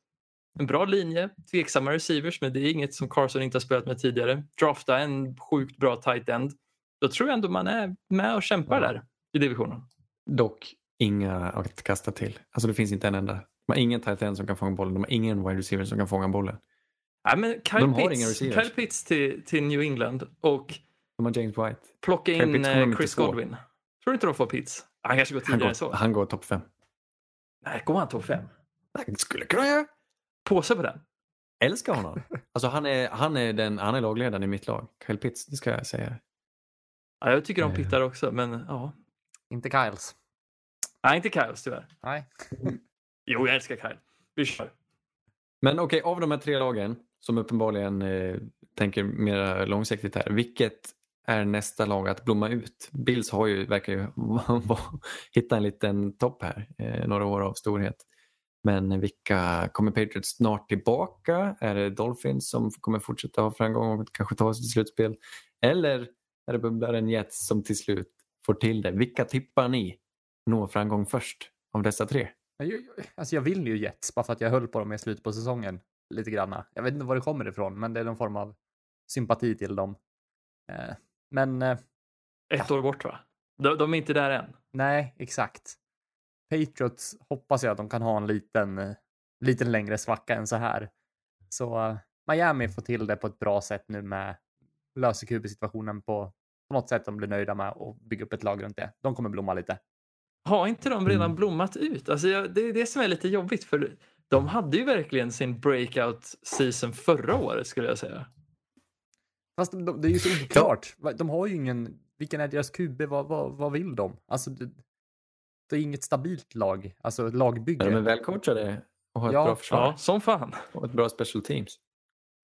En bra linje, tveksamma receivers men det är inget som Carson inte har spelat med tidigare. Drafta en sjukt bra tight end. Då tror jag ändå man är med och kämpar
Ja.
där i divisionen.
Dock inga att kasta till. Alltså det finns inte en enda. De har ingen tight end som kan fånga bollen. De har ingen wide receiver som kan fånga bollen.
Nej, men Kyle
De
Pitts. Kyle Pitts till, till New England och
De har James White.
plocka in
kommer
eh, Chris
få.
Godwin. Tror du inte de får Pitts? Han kanske går
Han
tidigare än så.
han går topp fem.
Nej, går han topp fem?
Han skulle kunna göra.
Påse på den.
Älskar honom. Alltså han är, han är, den, han är lagledaren i mitt lag. Kyle Pitts, det ska jag säga.
Ja, jag tycker om
Eh.
Pittar också, men ja.
Inte Kyles.
Nej, inte Kyles tyvärr.
Nej.
Jo, jag älskar Kyle. Vi kör.
Men okej, av de här tre lagen som uppenbarligen eh, tänker mer långsiktigt här. Vilket är nästa lag att blomma ut? Bills har ju, verkar ju <laughs> hitta en liten topp här. Eh, några år av storhet. Men vilka kommer Patriots snart tillbaka? Är det Dolphins som kommer fortsätta ha framgång och kanske ta sig till slutspel? Eller är det bubblaren Jets som till slut får till det? Vilka tippar ni når framgång först av dessa tre?
Jag, alltså jag vill ju Jets bara för att jag höll på dem i slutet på säsongen. Lite granna. Jag vet inte var det kommer ifrån, men det är någon form av sympati till dem. Eh, men eh,
Ett år bort va? De, de är inte där än.
nej, exakt. Patriots hoppas jag att de kan ha en liten, eh, liten längre svacka än så här. Så eh, Miami får till det på ett bra sätt nu med löser QB-situationen på, på något sätt de blir nöjda med och bygga upp ett lag runt det. De kommer blomma lite.
Har inte de redan
Mm.
blommat ut? Alltså jag, det är det som är lite jobbigt för de hade ju verkligen sin breakout season förra året skulle jag säga.
Fast de, de, det är ju så <laughs> oklart. De har ju ingen, vilken är deras QB, vad, vad, vad vill de? Alltså, det, det är inget stabilt lag, alltså ett lagbygge.
De är välcoachade och har ett
Ja.
bra försvar
Ja, som fan.
och ett bra special teams?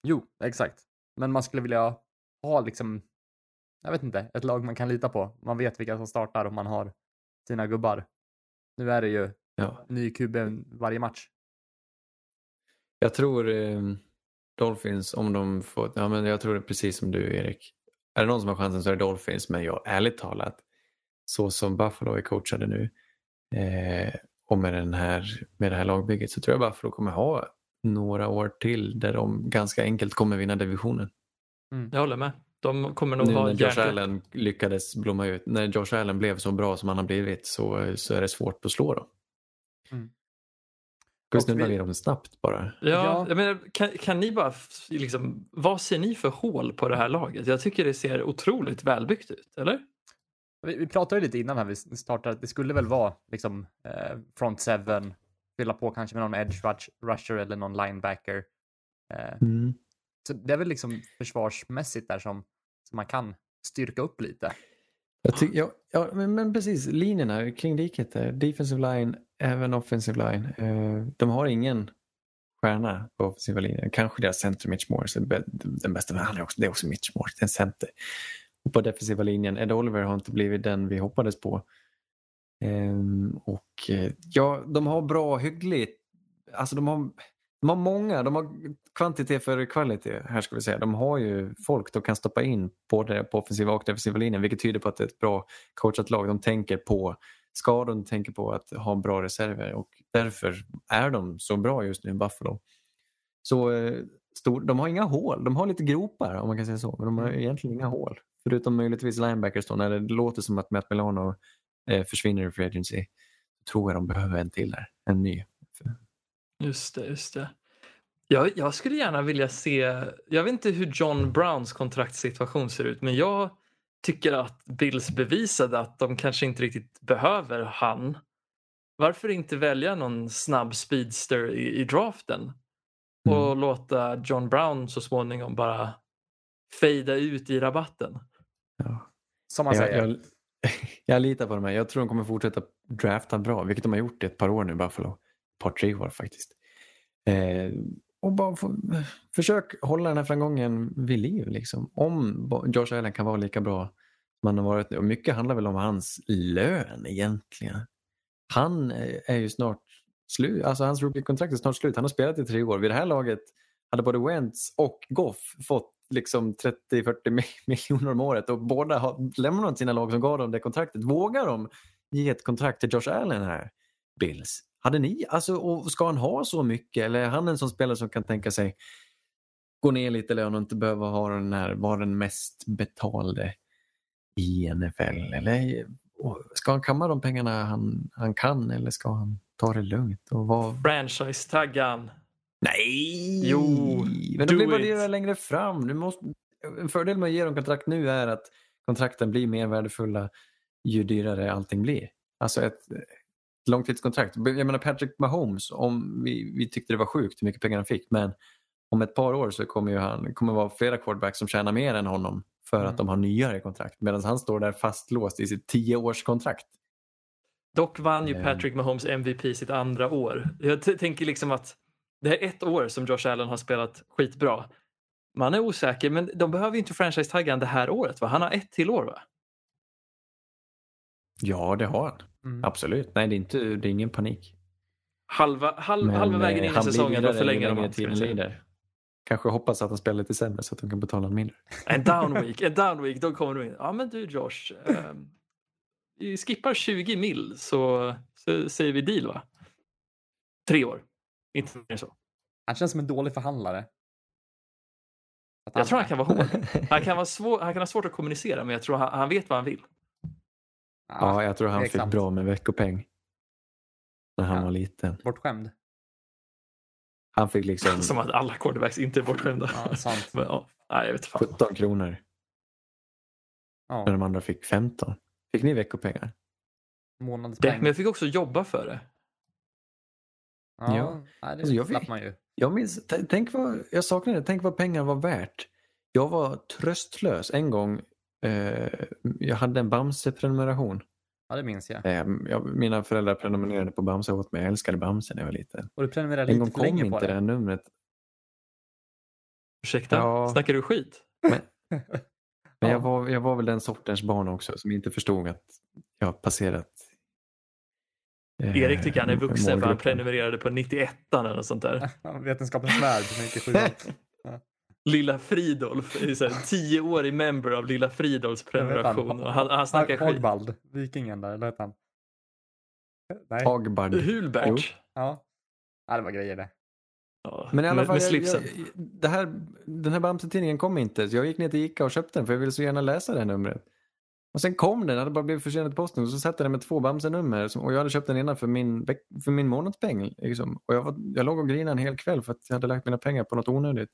Jo, exakt. Men man skulle vilja ha liksom, jag vet inte, ett lag man kan lita på. Man vet vilka som startar och man har sina gubbar. Nu är det ju
Ja.
ny QB varje match.
Jag tror eh, Dolphins, om de får, ja men jag tror det är precis som du Erik. Är det någon som har chansen så är det Dolphins, men jag ärligt talat, så som Buffalo är coachade nu eh, och med, den här, med det här lagbygget så tror jag Buffalo kommer ha några år till där de ganska enkelt kommer vinna divisionen.
Jag håller med. De kommer nog
Nu
ha
när Josh
järngrepp.
Allen lyckades blomma ut, när Josh Allen blev så bra som han har blivit så, så är det svårt att slå dem.
Mm.
Ska vi snurra dem snabbt bara?
Ja,
Ja.
Jag menar, kan, kan ni bara, liksom, vad ser ni för hål på det här laget? Jag tycker det ser otroligt välbyggt ut, eller?
Vi, vi pratade ju lite innan här vi startade att det skulle väl vara liksom eh, front seven, fylla på kanske med någon edge rush, rusher eller någon linebacker. Eh,
Mm.
så det är väl liksom försvarsmässigt där som, som man kan styrka upp lite.
Jag ty- ja, ja, men, men precis, linjerna kring diket där. Defensive line, även offensive line. Eh, de har ingen stjärna på offensiva linjen. Kanske deras center Mitch Morris är den bästa, men han är också, det är också Mitch Morris, det är en center. Och på defensiva linjen, Ed Oliver har inte blivit den vi hoppades på. Ehm, och eh, ja, de har bra, hyggligt, alltså de har, de har många, de har kvantitet för kvalitet här ska vi säga. De har ju folk de kan stoppa in både på offensiva och defensiva linjen vilket tyder på att det är ett bra coachat lag. De tänker på skador, de tänker på att ha bra reserver och därför är de så bra just nu i Buffalo. Så eh, stor, de har inga hål, de har lite gropar om man kan säga så, men de har egentligen inga hål. Förutom möjligtvis linebackers då, när det låter som att Matt Milano eh, försvinner i free agency. Tror jag de behöver en till där, en ny.
Just det, just det. Jag, jag skulle gärna vilja se, jag vet inte hur John Browns kontraktssituation ser ut, men jag tycker att Bills bevisade att de kanske inte riktigt behöver han. Varför inte välja någon snabb speedster i, i draften och
Mm.
låta John Brown så småningom bara fejda ut i rabatten?
Ja.
Som man säger.
Jag, jag, <laughs> jag litar på dem här. Jag tror de kommer fortsätta drafta bra, vilket de har gjort i ett par år nu, Buffalo. Ett par, tre år faktiskt. Eh, och bara få, försök hålla den här framgången vid liv. Liksom. Om Josh Allen kan vara lika bra som han har varit. Och mycket handlar väl om hans lön egentligen. Han är är ju snart slut. Alltså hans rookie-kontrakt är snart slut. Han har spelat i tre år. Vid det här laget hade både Wentz och Goff fått liksom 30-40 <laughs> miljoner om året och båda har lämnat sina lag som gav dem det kontraktet. Vågar de ge ett kontrakt till Josh Allen här, Bills? Hade ni, alltså, och ska han ha så mycket eller är han en sån spelare som kan tänka sig gå ner lite lön och inte behöva ha den här, vara den mest betalde i NFL? Eller ska han kamma de pengarna han, han kan eller ska han ta det lugnt? Och vara...
Franchise-taggan.
Nej!
Jo,
men de blir bara dyrare längre fram. Du måste... En fördel med att ge dem kontrakt nu är att kontrakten blir mer värdefulla ju dyrare allting blir. Alltså ett långtidskontrakt. Jag menar Patrick Mahomes, om vi, vi tyckte det var sjukt hur mycket pengar han fick, men om ett par år så kommer ju han kommer vara flera quarterbacks som tjänar mer än honom för
Mm.
att de har nyare kontrakt medan han står där fastlåst i sitt tioårskontrakt.
Dock vann ju
Eh.
Patrick Mahomes MVP sitt andra år. Jag tänker liksom att det här är ett år som Josh Allen har spelat skitbra. Man är osäker, men de behöver ju inte franchise-taggan det här året. Va? Han har ett till år va?
Ja, det har han.
Mm.
Absolut. Nej, det är, inte, det är ingen panik.
Halva, halv,
Men,
halva vägen
eh,
in i
han
säsongen, då förlänger de
lider. Kanske hoppas att han spelar lite sämre så att de kan betala mindre. <laughs>
En down <laughs> week, en down week, då kommer de in. Ja men du Josh, ehm, vi skippar 20 mil så, så säger vi deal va? Tre år, inte mer så.
Han känns som en dålig förhandlare. Att
Jag tror han kan vara hård. <laughs> Han kan, vara svår, han kan ha svårt att kommunicera men jag tror han, han vet vad han vill.
Ja, jag tror han fick
tveksamt.
bra med veckopeng. När han
Ja.
var liten.
Bortskämd.
Han fick <laughs> liksom
Som att alla quarterbacks inte är bortskämda.
Ja, sant. <laughs>
Men, ja, nej, jag vet fan.
17 kronor när
Ja,
de andra fick 15. Fick ni veckopengar?
Det,
månadspeng.
men jag fick också jobba för det.
Ja,
Ja.
Nej, det
Alltså, jag fick-
man ju.
Jag minns, tänk vad, jag saknar det, tänk vad pengar var värt. Jag var tröstlös en gång. Eh, jag hade en Bamse-prenumeration.
Ja, det minns jag.
Eh, jag, mina föräldrar prenumererade på Bamse åt mig. Jag älskade Bamse när jag var liten.
Och du prenumererade
En gång
lite för
kom
länge på
inte det
det.
här numret.
Ursäkta,
Ja.
snackar du skit?
Men <laughs>
Ja.
jag, var, jag var väl den sortens barn också som inte förstod att jag har passerat. eh,
Erik tycker han är vuxen för han prenumererade på 91 eller något sånt där. <laughs>
Vetenskapens värld, 97. <laughs>
Lilla Fridolf tioårig member av Lilla Fridolfs prenumeration. Han, han snackar skit.
Hagbald, vikingen där, eller hette han? Nej.
Hagbard.
Hulbert.
Ja. ja, det var grejer det.
Ja,
Men i alla
med,
fall,
med
jag,
slipsen.
jag, det här, den här Bamse-tidningen kom inte. Så jag gick ner till Ica och köpte den för jag ville så gärna läsa det här numret. Och sen kom den, hade bara blivit försenad i posten och så satt där med två Bamse-nummer och jag hade köpt den ena för min, för min månadspeng. Liksom. Och jag, var, jag låg och grinade en hel kväll för att jag hade lagt mina pengar på något onödigt.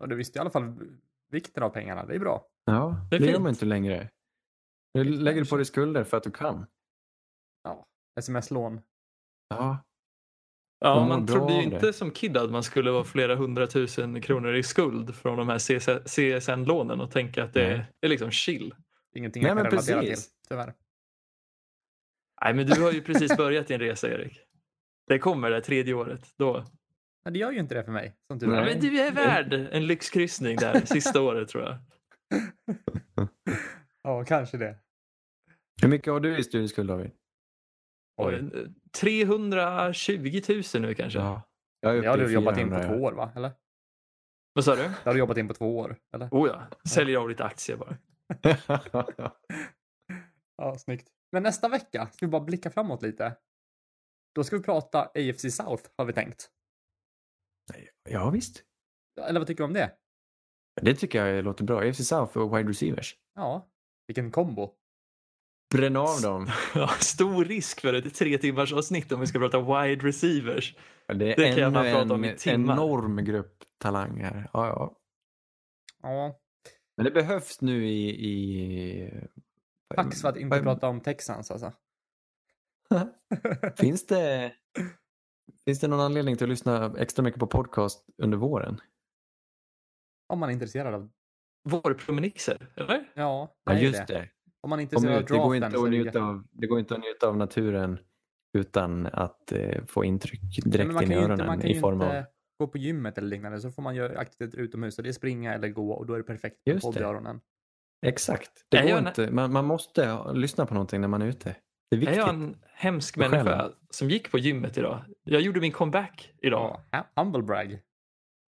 Och du visste i alla fall vikten av pengarna, det är bra.
Ja,
Det
det,
är
gör man inte längre. Du lägger på dig skulder för att du kan.
Ja. Sms-lån.
Ja,
Ja, man trodde ju inte som kid att man skulle vara flera hundratusen kronor i skuld från de här CSN-lånen och tänka att det
Nej.
är liksom chill.
Ingenting
Nej,
jag kan
men
relatera till,
precis.
tyvärr.
Nej, men du har ju precis börjat din resa, Erik. Det kommer det tredje året. Då.
Men det gör ju inte det för mig, som tur är.
Nej.
men du är värd en lyxkryssning där <laughs> sista året tror jag. <laughs>
Ja, kanske det.
hur mycket har du i studieskuld David?
Eh, 320 000 nu kanske.
Ja. Jag
Det har du jobbat in på
400,
två år, va? Eller?
Vad sa du?
Det har du jobbat in på två år, eller?
Oh ja, säljer av lite aktier bara.
ja. <laughs>
Ja, snyggt. Men nästa vecka ska vi bara blicka framåt lite. Då ska vi prata AFC South, har vi tänkt.
Ja, visst.
Eller vad tycker du om det?
Det tycker jag låter bra. AFC South och wide receivers.
Ja, vilken kombo.
Bränn av dem. <laughs>
Ja, stor risk för ett tre timmars avsnitt om vi ska prata wide receivers.
Det är
Det kan bara prata om i
en
timmar.
enorm grupp talanger. Ja, ja.
Ja,
Men det behövs nu i... i...
tack för att inte prata om Texans alltså. <laughs>
Finns det, finns det någon anledning till att lyssna extra mycket på podcast under våren?
Om man är intresserad av...
Vårpromenixer, eller?
Ja,
Ja,
det
just
det.
det.
Om man är intresserad av
ut. Det, går
draften
inte
det
av, det går inte att njuta av naturen utan att eh, få intryck direkt
man
in i öronen
inte, man kan
i
ju
form av...
inte gå på gymmet eller liknande så får man göra aktiviteter utomhus och det är springa eller gå och då är det perfekt
det.
poddöronen.
Exakt. Det går
jag en-
inte. Man, man måste lyssna på någonting när man är ute. Det är
Är jag en hemsk människa som gick på gymmet idag? Jag gjorde min comeback idag.
Ja, humble brag.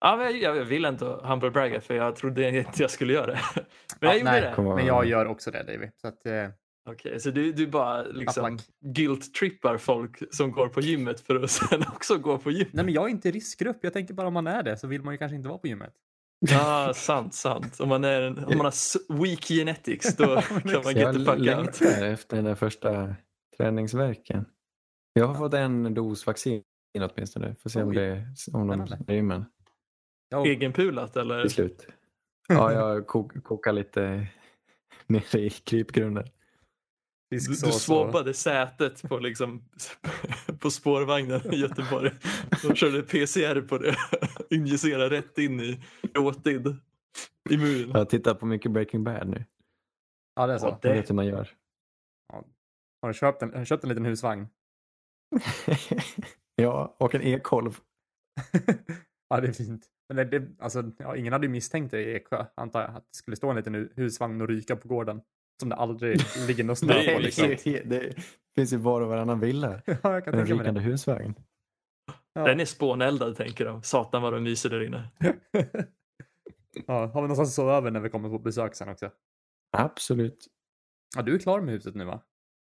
Ja, men jag, jag vill inte humble bragga för jag trodde inte jag skulle göra det. <laughs> Men jag
Ja,
gjorde
nej,
det.
Men jag gör också det David. Så att, eh,
Okej, så du, du bara liksom guilt-trippar folk som går på gymmet för att <laughs> sen också gå på gymmet.
nej men jag är inte i riskgrupp. Jag tänker bara om man är det så vill man ju kanske inte vara på gymmet.
Ja, <laughs> sant, sant. Om man, är en, om man har weak genetics då <laughs> kan man
jag
get the fuck out.
längtar efter den där första träningsverken. Jag har fått en dos vaccin åtminstone. Får se om det om de men
Jag,
Egenpulat eller?
till slut. Ja, jag kok, kokar lite <laughs> nere i krypgrunden.
Du, du
och-
swabbade sätet på, liksom, <laughs> på spårvagnen i Göteborg. De körde PCR på det. <laughs> Injicerade rätt in i råtid i muren.
Jag tittar på mycket Breaking Bad nu.
Ja, det är så.
Ja,
Jag
det-
vet hur man gör.
Har du köpt en, har du köpt en liten husvagn? <laughs>
ja, och en e-kolv.
ja, det är fint. Men det, det, alltså, ja, ingen hade ju misstänkt det i Eksjö, antar jag, att det skulle stå en liten hu- husvagn och ryka på gården. Som det aldrig <laughs> ligger någon snö på. Liksom.
det, det finns ju var och varannan villa. <laughs>
ja, jag kan
En rykande husvagn.
Ja.
Den är spåneldad tänker de. Satan vad de myser där inne. <laughs>
ja, har vi någonstans att sova över när vi kommer på besök sen också?
Absolut.
Ja, du är klar med huset nu va?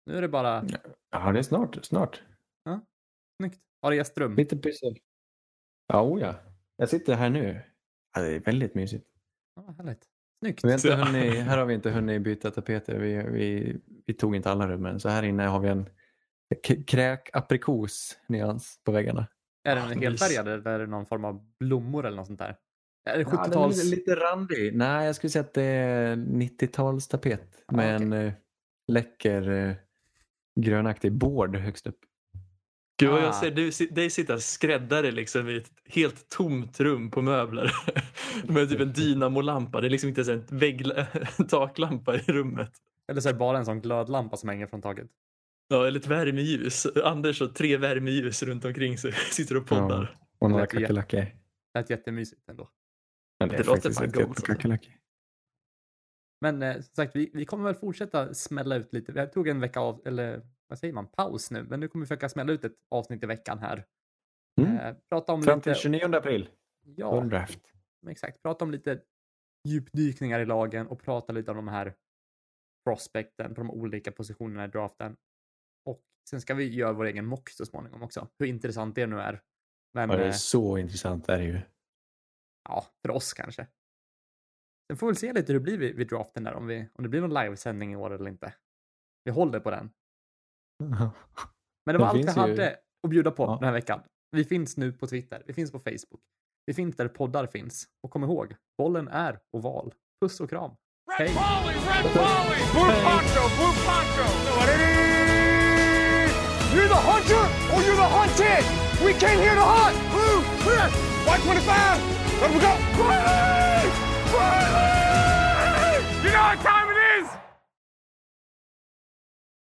Nu är det bara
Ja, det är snart. Snart.
snyggt. Har du gästrum?
Lite pyssel. Ja, oh ja. Jag sitter här nu. Ja, det är väldigt mysigt.
Ja, härligt. Snyggt.
Vi har inte hunnit, här har vi inte hunnit byta tapeter. Vi, vi, vi tog inte alla rummen. Så här inne har vi en kräk-aprikos-nyans på väggarna.
Är
Ah,
den helfärgad eller är det någon form av blommor eller något sånt där? Är det
Ja, den är
70-tals?
lite, randig. Nej, jag skulle säga att det är 90-talstapet
Ja,
med
okej.
en eh, läcker eh, grönaktig board högst upp.
Gud vad
Ah.
jag ser du, dig sitta skräddare liksom i ett helt tomt rum på möbler. <laughs> Med typ en dynamolampa. Det är liksom inte ens en vägg, <laughs> taklampa i rummet.
Eller så är det bara en sån glödlampa som hänger från taket.
Ja, eller ett värmeljus. Anders och tre värmeljus runt omkring sig <laughs> sitter och poddar.
Och några kackerlackor.
Det lät jättemysigt ändå.
Men
Det låter fan gott.
Men eh, som sagt, vi, vi kommer väl fortsätta smälla ut lite. Jag tog en vecka av, eller vad säger man, paus nu. Men nu kommer vi försöka smälla ut ett avsnitt i veckan här.
Mm.
Eh, prata om
Fram till
lite...
29 april.
Ja,
Draft.
exakt. Prata om lite djupdykningar i lagen och prata lite om de här prospekten på de olika positionerna i draften. Och sen ska vi göra vår egen mock så småningom också. Hur intressant det nu är. Men
Ja, det är
eh,
så intressant är det ju.
ja, för oss kanske. Sen får vi se lite hur det blir vid, vid draften där, om, vi, om det blir någon livesändning i år eller inte. Vi håller på den. Men det var
Det
allt vi
ju-
hade att bjuda på
Ja.
den här veckan. Vi finns nu på Twitter, vi finns på Facebook, vi finns där poddar finns. Och kom ihåg, bollen är oval. Puss och kram.
Red red blue poncho, blue poncho.
You're the hunter or you're the hunted. We came here to hunt. Blue, clear. White 25. Let we go. Riley! Riley!
You know what time